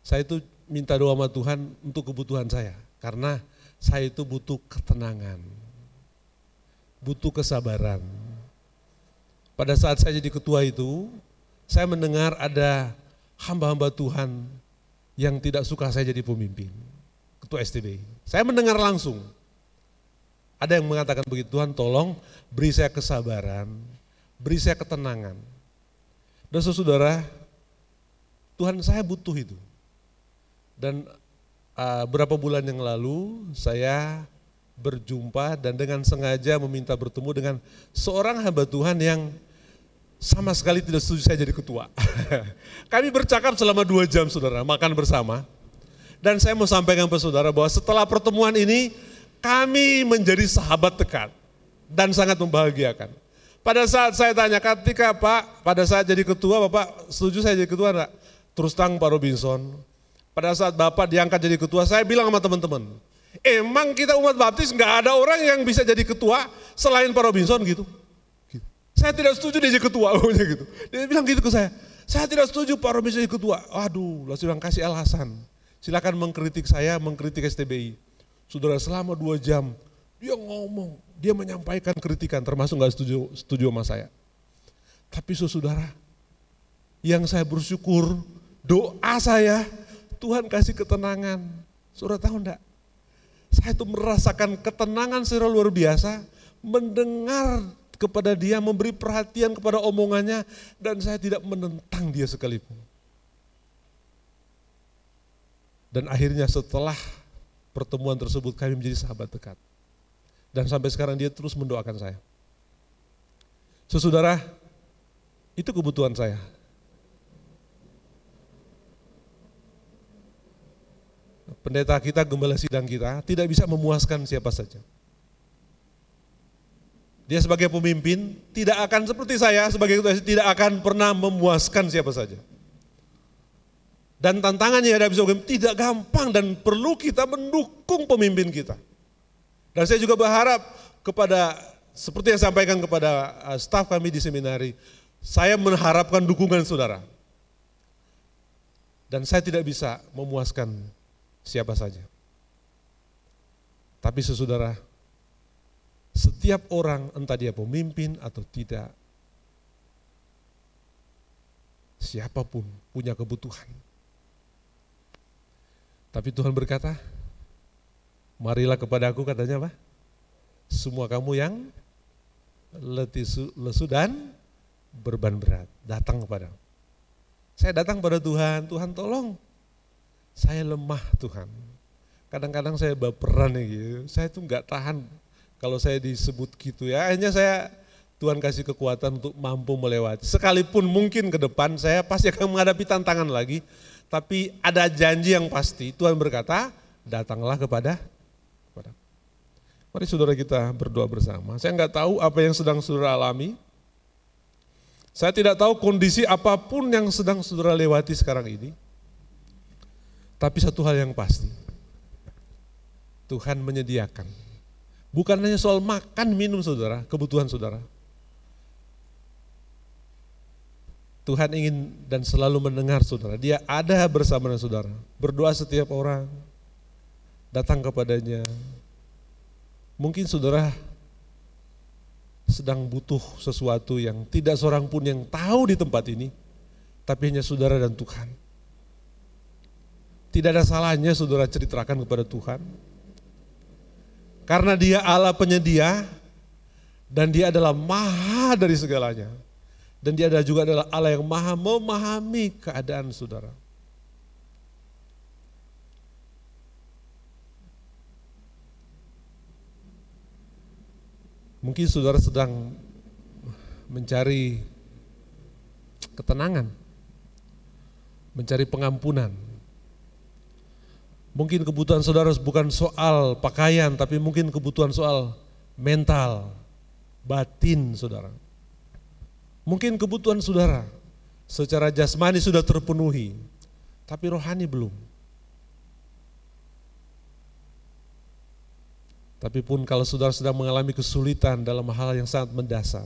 saya itu minta doa sama Tuhan untuk kebutuhan saya. Karena saya itu butuh ketenangan, butuh kesabaran. Pada saat saya jadi ketua itu, saya mendengar ada hamba-hamba Tuhan yang tidak suka saya jadi pemimpin, ketua STB. Saya mendengar langsung, ada yang mengatakan begitu, Tuhan tolong beri saya kesabaran, beri saya ketenangan. Dan saudara, Tuhan saya butuh itu. Dan uh, berapa bulan yang lalu saya berjumpa dan dengan sengaja meminta bertemu dengan seorang hamba Tuhan yang sama sekali tidak setuju saya jadi ketua. [laughs] Kami bercakap selama dua jam saudara, makan bersama. Dan saya mau sampaikan ke saudara bahwa setelah pertemuan ini kami menjadi sahabat dekat dan sangat membahagiakan. Pada saat saya tanya, ketika Pak, pada saat jadi ketua, Bapak setuju saya jadi ketua enggak? Terus tang Pak Robinson. Pada saat Bapak diangkat jadi ketua, saya bilang sama teman-teman, emang kita umat baptis nggak ada orang yang bisa jadi ketua selain Pak Robinson gitu. gitu. Saya tidak setuju dia jadi ketua, [laughs] gitu. Dia bilang gitu ke saya, saya tidak setuju Pak Robinson jadi ketua. Waduh, lalu bilang kasih alasan. Silakan mengkritik saya, mengkritik STBI. Saudara selama dua jam dia ngomong, dia menyampaikan kritikan termasuk nggak setuju setuju sama saya. Tapi saudara, yang saya bersyukur doa saya Tuhan kasih ketenangan. Saudara tahu enggak? Saya itu merasakan ketenangan secara luar biasa mendengar kepada dia, memberi perhatian kepada omongannya dan saya tidak menentang dia sekalipun. Dan akhirnya setelah pertemuan tersebut kami menjadi sahabat dekat. Dan sampai sekarang dia terus mendoakan saya. Saudara, itu kebutuhan saya. Pendeta kita, gembala sidang kita tidak bisa memuaskan siapa saja. Dia sebagai pemimpin tidak akan seperti saya sebagai ketua tidak akan pernah memuaskan siapa saja. Dan tantangannya ada bisa tidak gampang dan perlu kita mendukung pemimpin kita. Dan saya juga berharap kepada seperti yang sampaikan kepada uh, staf kami di seminari, saya mengharapkan dukungan saudara. Dan saya tidak bisa memuaskan siapa saja. Tapi sesaudara, setiap orang entah dia pemimpin atau tidak, siapa pun punya kebutuhan tapi Tuhan berkata, marilah kepada aku katanya apa? Semua kamu yang letih lesu dan berban berat, datang kepada Saya datang pada Tuhan, Tuhan tolong. Saya lemah Tuhan. Kadang-kadang saya baperan gitu. Saya tuh nggak tahan kalau saya disebut gitu ya. Akhirnya saya Tuhan kasih kekuatan untuk mampu melewati. Sekalipun mungkin ke depan saya pasti akan menghadapi tantangan lagi, tapi ada janji yang pasti. Tuhan berkata, datanglah kepada kepada. Mari saudara kita berdoa bersama. Saya nggak tahu apa yang sedang saudara alami. Saya tidak tahu kondisi apa pun yang sedang saudara lewati sekarang ini. Tapi satu hal yang pasti, Tuhan menyediakan. Bukan hanya soal makan minum saudara, kebutuhan saudara. Tuhan ingin dan selalu mendengar saudara. Dia ada bersama dengan saudara. Berdoa setiap orang. Datang kepadanya. Mungkin saudara sedang butuh sesuatu yang tidak seorang pun yang tahu di tempat ini. Tapi hanya saudara dan Tuhan. Tidak ada salahnya saudara ceritakan kepada Tuhan. Karena dia Allah penyedia dan dia adalah maha dari segalanya. Dan dia adalah juga adalah Allah yang maha memahami keadaan saudara. Mungkin saudara sedang mencari ketenangan, mencari pengampunan. Mungkin kebutuhan saudara bukan soal pakaian, tapi mungkin kebutuhan soal mental, batin saudara. Mungkin kebutuhan saudara secara jasmani sudah terpenuhi, tapi rohani belum. Tapi pun kalau saudara sedang mengalami kesulitan dalam hal yang sangat mendasar,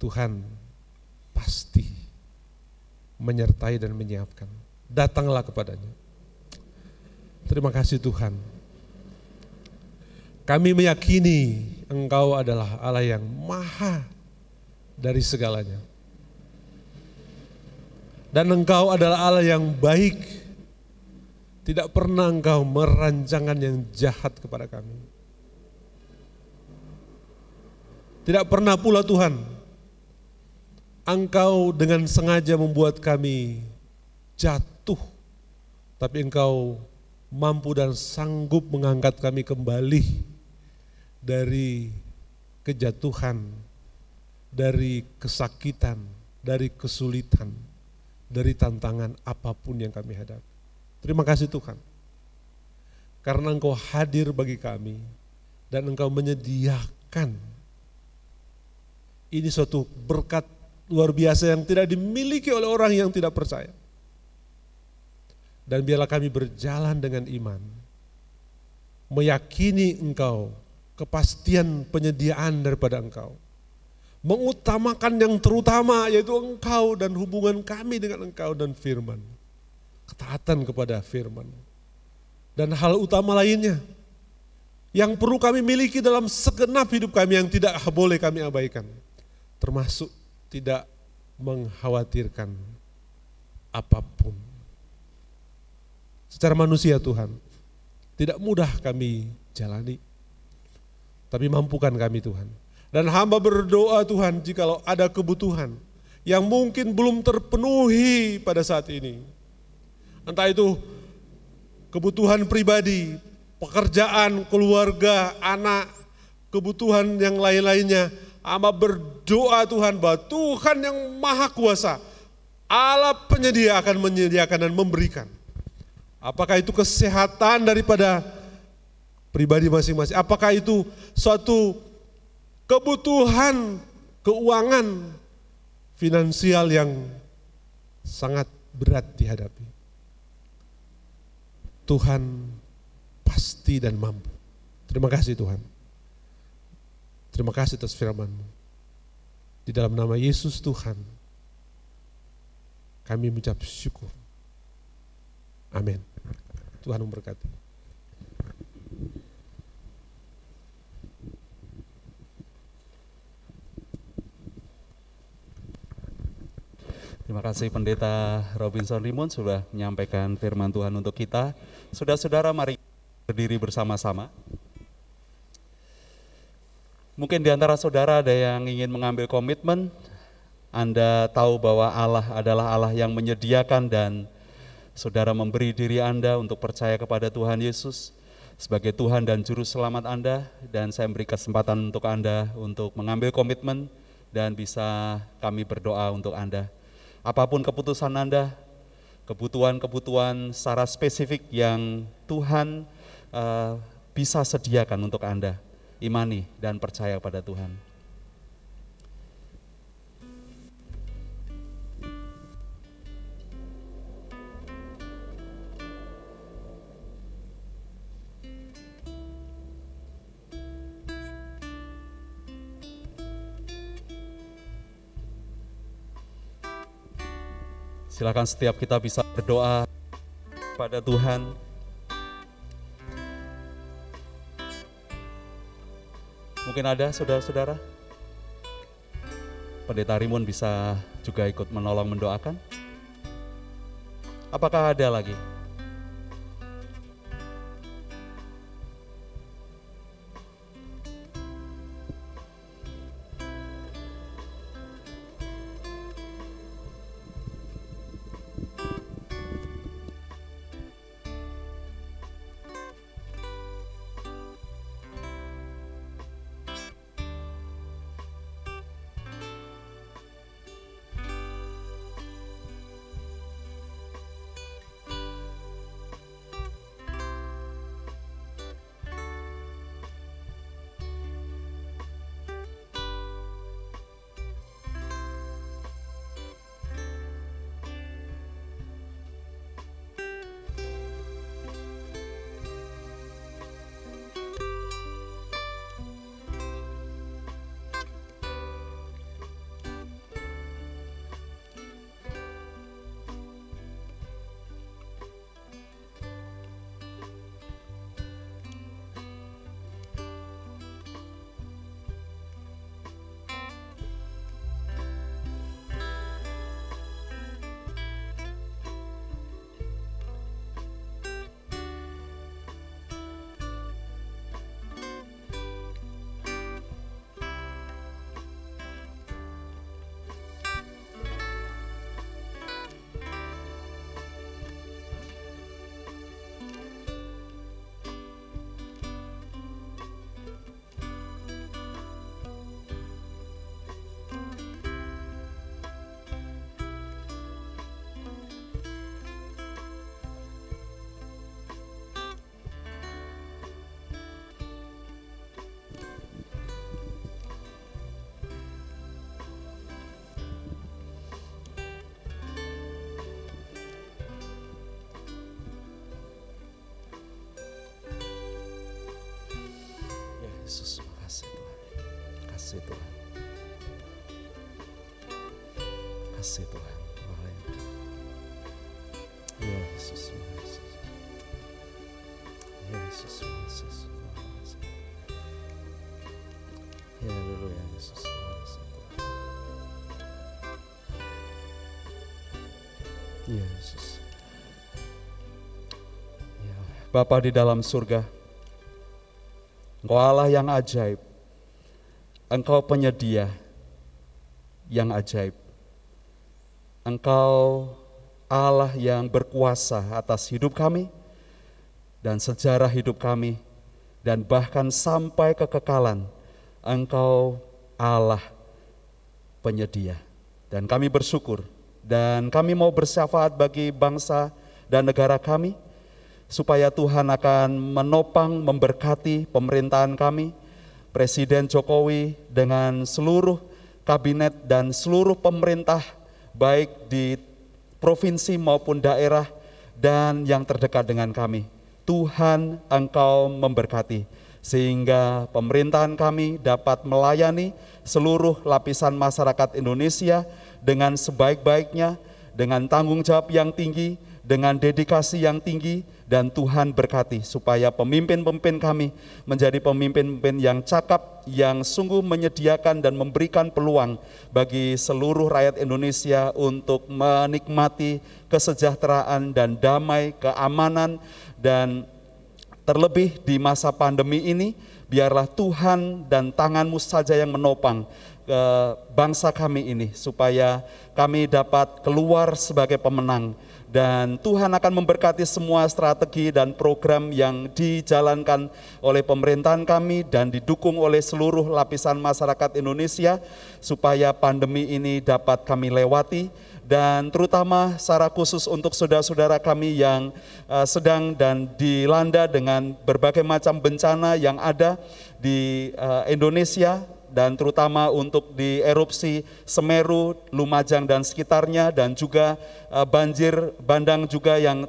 Tuhan pasti menyertai dan menyiapkan. Datanglah kepadanya. Terima kasih Tuhan. Kami meyakini Engkau adalah Allah yang maha dari segalanya. Dan Engkau adalah Allah yang baik. Tidak pernah Engkau merancangan yang jahat kepada kami. Tidak pernah pula Tuhan, Engkau dengan sengaja membuat kami jatuh, tapi Engkau mampu dan sanggup mengangkat kami kembali dari kejatuhan, dari kesakitan, dari kesulitan, dari tantangan apa pun yang kami hadapi. Terima kasih Tuhan. Karena Engkau hadir bagi kami dan Engkau menyediakan ini suatu berkat luar biasa yang tidak dimiliki oleh orang yang tidak percaya. Dan biarlah kami berjalan dengan iman, meyakini Engkau kepastian penyediaan daripada engkau. Mengutamakan yang terutama yaitu engkau dan hubungan kami dengan engkau dan firman. Ketaatan kepada firman. Dan hal utama lainnya yang perlu kami miliki dalam segenap hidup kami yang tidak boleh kami abaikan. Termasuk tidak mengkhawatirkan apa pun. Secara manusia Tuhan, tidak mudah kami jalani tapi mampukan kami Tuhan. Dan hamba berdoa Tuhan jikalau ada kebutuhan yang mungkin belum terpenuhi pada saat ini. Entah itu kebutuhan pribadi, pekerjaan, keluarga, anak, kebutuhan yang lain-lainnya. Hamba berdoa Tuhan bahwa Tuhan yang maha kuasa, Allah penyedia akan menyediakan dan memberikan. Apakah itu kesehatan daripada pribadi masing-masing. Apakah itu suatu kebutuhan keuangan finansial yang sangat berat dihadapi. Tuhan pasti dan mampu. Terima kasih Tuhan. Terima kasih atas firman-Mu. Di dalam nama Yesus Tuhan, kami mengucap syukur. Amin. Tuhan memberkati. Terima kasih Pendeta Robinson Rimon sudah menyampaikan firman Tuhan untuk kita. Saudara-saudara mari berdiri bersama-sama. Mungkin di antara saudara ada yang ingin mengambil komitmen, Anda tahu bahwa Allah adalah Allah yang menyediakan dan saudara memberi diri Anda untuk percaya kepada Tuhan Yesus. sebagai Tuhan dan Juru Selamat Anda, dan saya beri kesempatan untuk Anda untuk mengambil komitmen dan bisa kami berdoa untuk Anda. Apa pun keputusan Anda, kebutuhan-kebutuhan secara spesifik yang Tuhan uh, bisa sediakan untuk Anda, imani dan percaya pada Tuhan. Silakan setiap kita bisa berdoa pada Tuhan. Mungkin ada saudara-saudara? Pendeta Rimun bisa juga ikut menolong mendoakan? Apakah ada lagi? Kasih Tuhan. Kasih Tuhan. Haleluya. Yesus, Yesus. Yesus, Yesus. Yesus. Makasih Tuhan. Yesus. Ya, Bapa di dalam surga, Engkau Allah yang ajaib. Engkau penyedia yang ajaib. Engkau Allah yang berkuasa atas hidup kami dan sejarah hidup kami dan bahkan sampai kekekalan. Engkau Allah penyedia. Dan kami bersyukur dan kami mau bersyafaat bagi bangsa dan negara kami supaya Tuhan akan menopang, memberkati pemerintahan kami, Presiden Jokowi dengan seluruh kabinet dan seluruh pemerintah baik di provinsi maupun daerah dan yang terdekat dengan kami. Tuhan Engkau memberkati sehingga pemerintahan kami dapat melayani seluruh lapisan masyarakat Indonesia dengan sebaik-baiknya, dengan tanggung jawab yang tinggi, dengan dedikasi yang tinggi, dan Tuhan berkati supaya pemimpin-pemimpin kami menjadi pemimpin-pemimpin yang cakap, yang sungguh menyediakan dan memberikan peluang bagi seluruh rakyat Indonesia untuk menikmati kesejahteraan dan damai, keamanan, dan terlebih di masa pandemi ini, biarlah Tuhan dan tanganmu saja yang menopang ke bangsa kami ini supaya kami dapat keluar sebagai pemenang dan Tuhan akan memberkati semua strategi dan program yang dijalankan oleh pemerintahan kami dan didukung oleh seluruh lapisan masyarakat Indonesia supaya pandemi ini dapat kami lewati. Dan terutama secara khusus untuk saudara-saudara kami yang uh, sedang dan dilanda dengan berbagai macam bencana yang ada di uh, Indonesia dan terutama untuk di erupsi Semeru, Lumajang dan sekitarnya dan juga uh, banjir bandang juga yang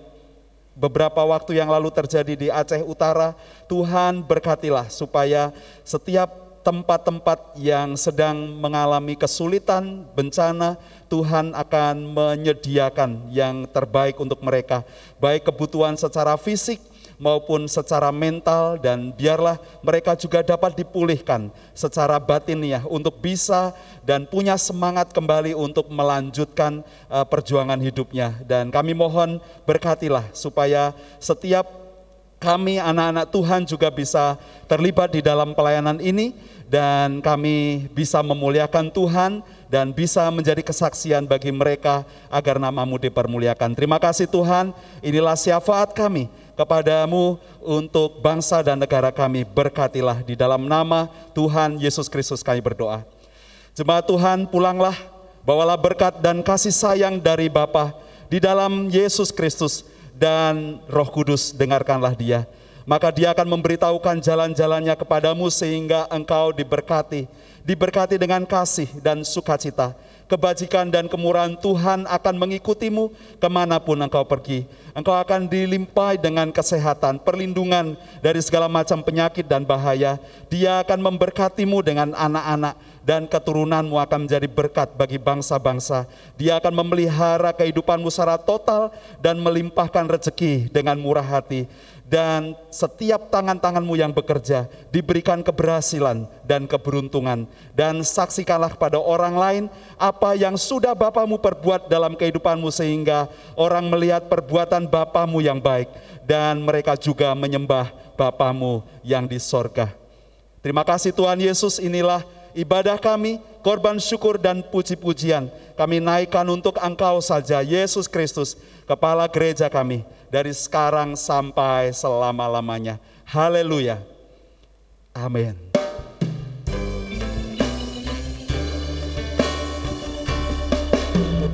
beberapa waktu yang lalu terjadi di Aceh Utara. Tuhan berkatilah supaya setiap tempat-tempat yang sedang mengalami kesulitan, bencana, Tuhan akan menyediakan yang terbaik untuk mereka, baik kebutuhan secara fisik maupun secara mental dan biarlah mereka juga dapat dipulihkan secara batiniah untuk bisa dan punya semangat kembali untuk melanjutkan uh, perjuangan hidupnya dan kami mohon berkatilah supaya setiap kami anak-anak Tuhan juga bisa terlibat di dalam pelayanan ini dan kami bisa memuliakan Tuhan dan bisa menjadi kesaksian bagi mereka agar namamu dipermuliakan. Terima kasih Tuhan, inilah syafaat kami kepadamu untuk bangsa dan negara kami. Berkatilah di dalam nama Tuhan Yesus Kristus kami berdoa. Jemaat Tuhan pulanglah, bawalah berkat dan kasih sayang dari Bapa di dalam Yesus Kristus dan Roh Kudus dengarkanlah dia. Maka dia akan memberitahukan jalan-jalannya kepadamu sehingga engkau diberkati, diberkati dengan kasih dan sukacita kebajikan dan kemurahan Tuhan akan mengikutimu ke mana pun engkau pergi. Engkau akan dilimpahi dengan kesehatan, perlindungan dari segala macam penyakit dan bahaya. Dia akan memberkatimu dengan anak-anak dan keturunanmu akan menjadi berkat bagi bangsa-bangsa. Dia akan memelihara kehidupanmu secara total dan melimpahkan rezeki dengan murah hati dan setiap tangan-tanganmu yang bekerja diberikan keberhasilan dan keberuntungan dan saksikanlah kepada orang lain apa yang sudah Bapamu perbuat dalam kehidupanmu sehingga orang melihat perbuatan Bapamu yang baik dan mereka juga menyembah Bapamu yang di sorga. Terima kasih Tuhan Yesus inilah ibadah kami, korban syukur dan puji-pujian kami naikkan untuk Engkau saja Yesus Kristus, kepala gereja kami dari sekarang sampai selama-lamanya. Haleluya. Amin.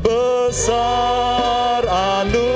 Besar anugerahmu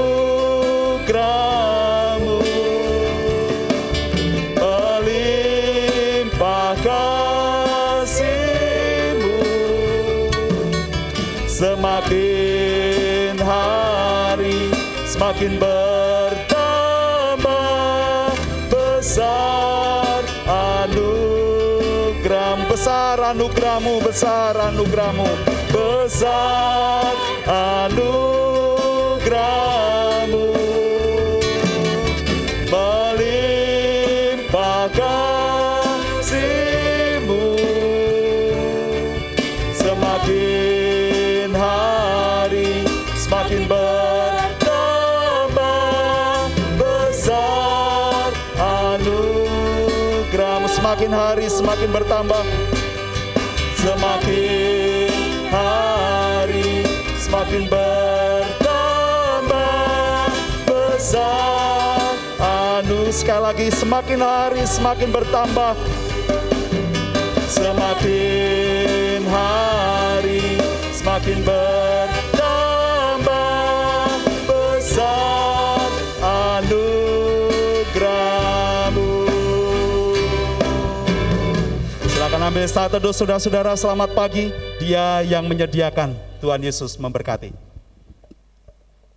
bertambah semakin hari semakin bertambah besar. Anu sekali lagi semakin hari semakin bertambah. Semakin hari semakin bertambah Saat teduh saudara-saudara selamat pagi. Dia yang menyediakan. Tuhan Yesus memberkati.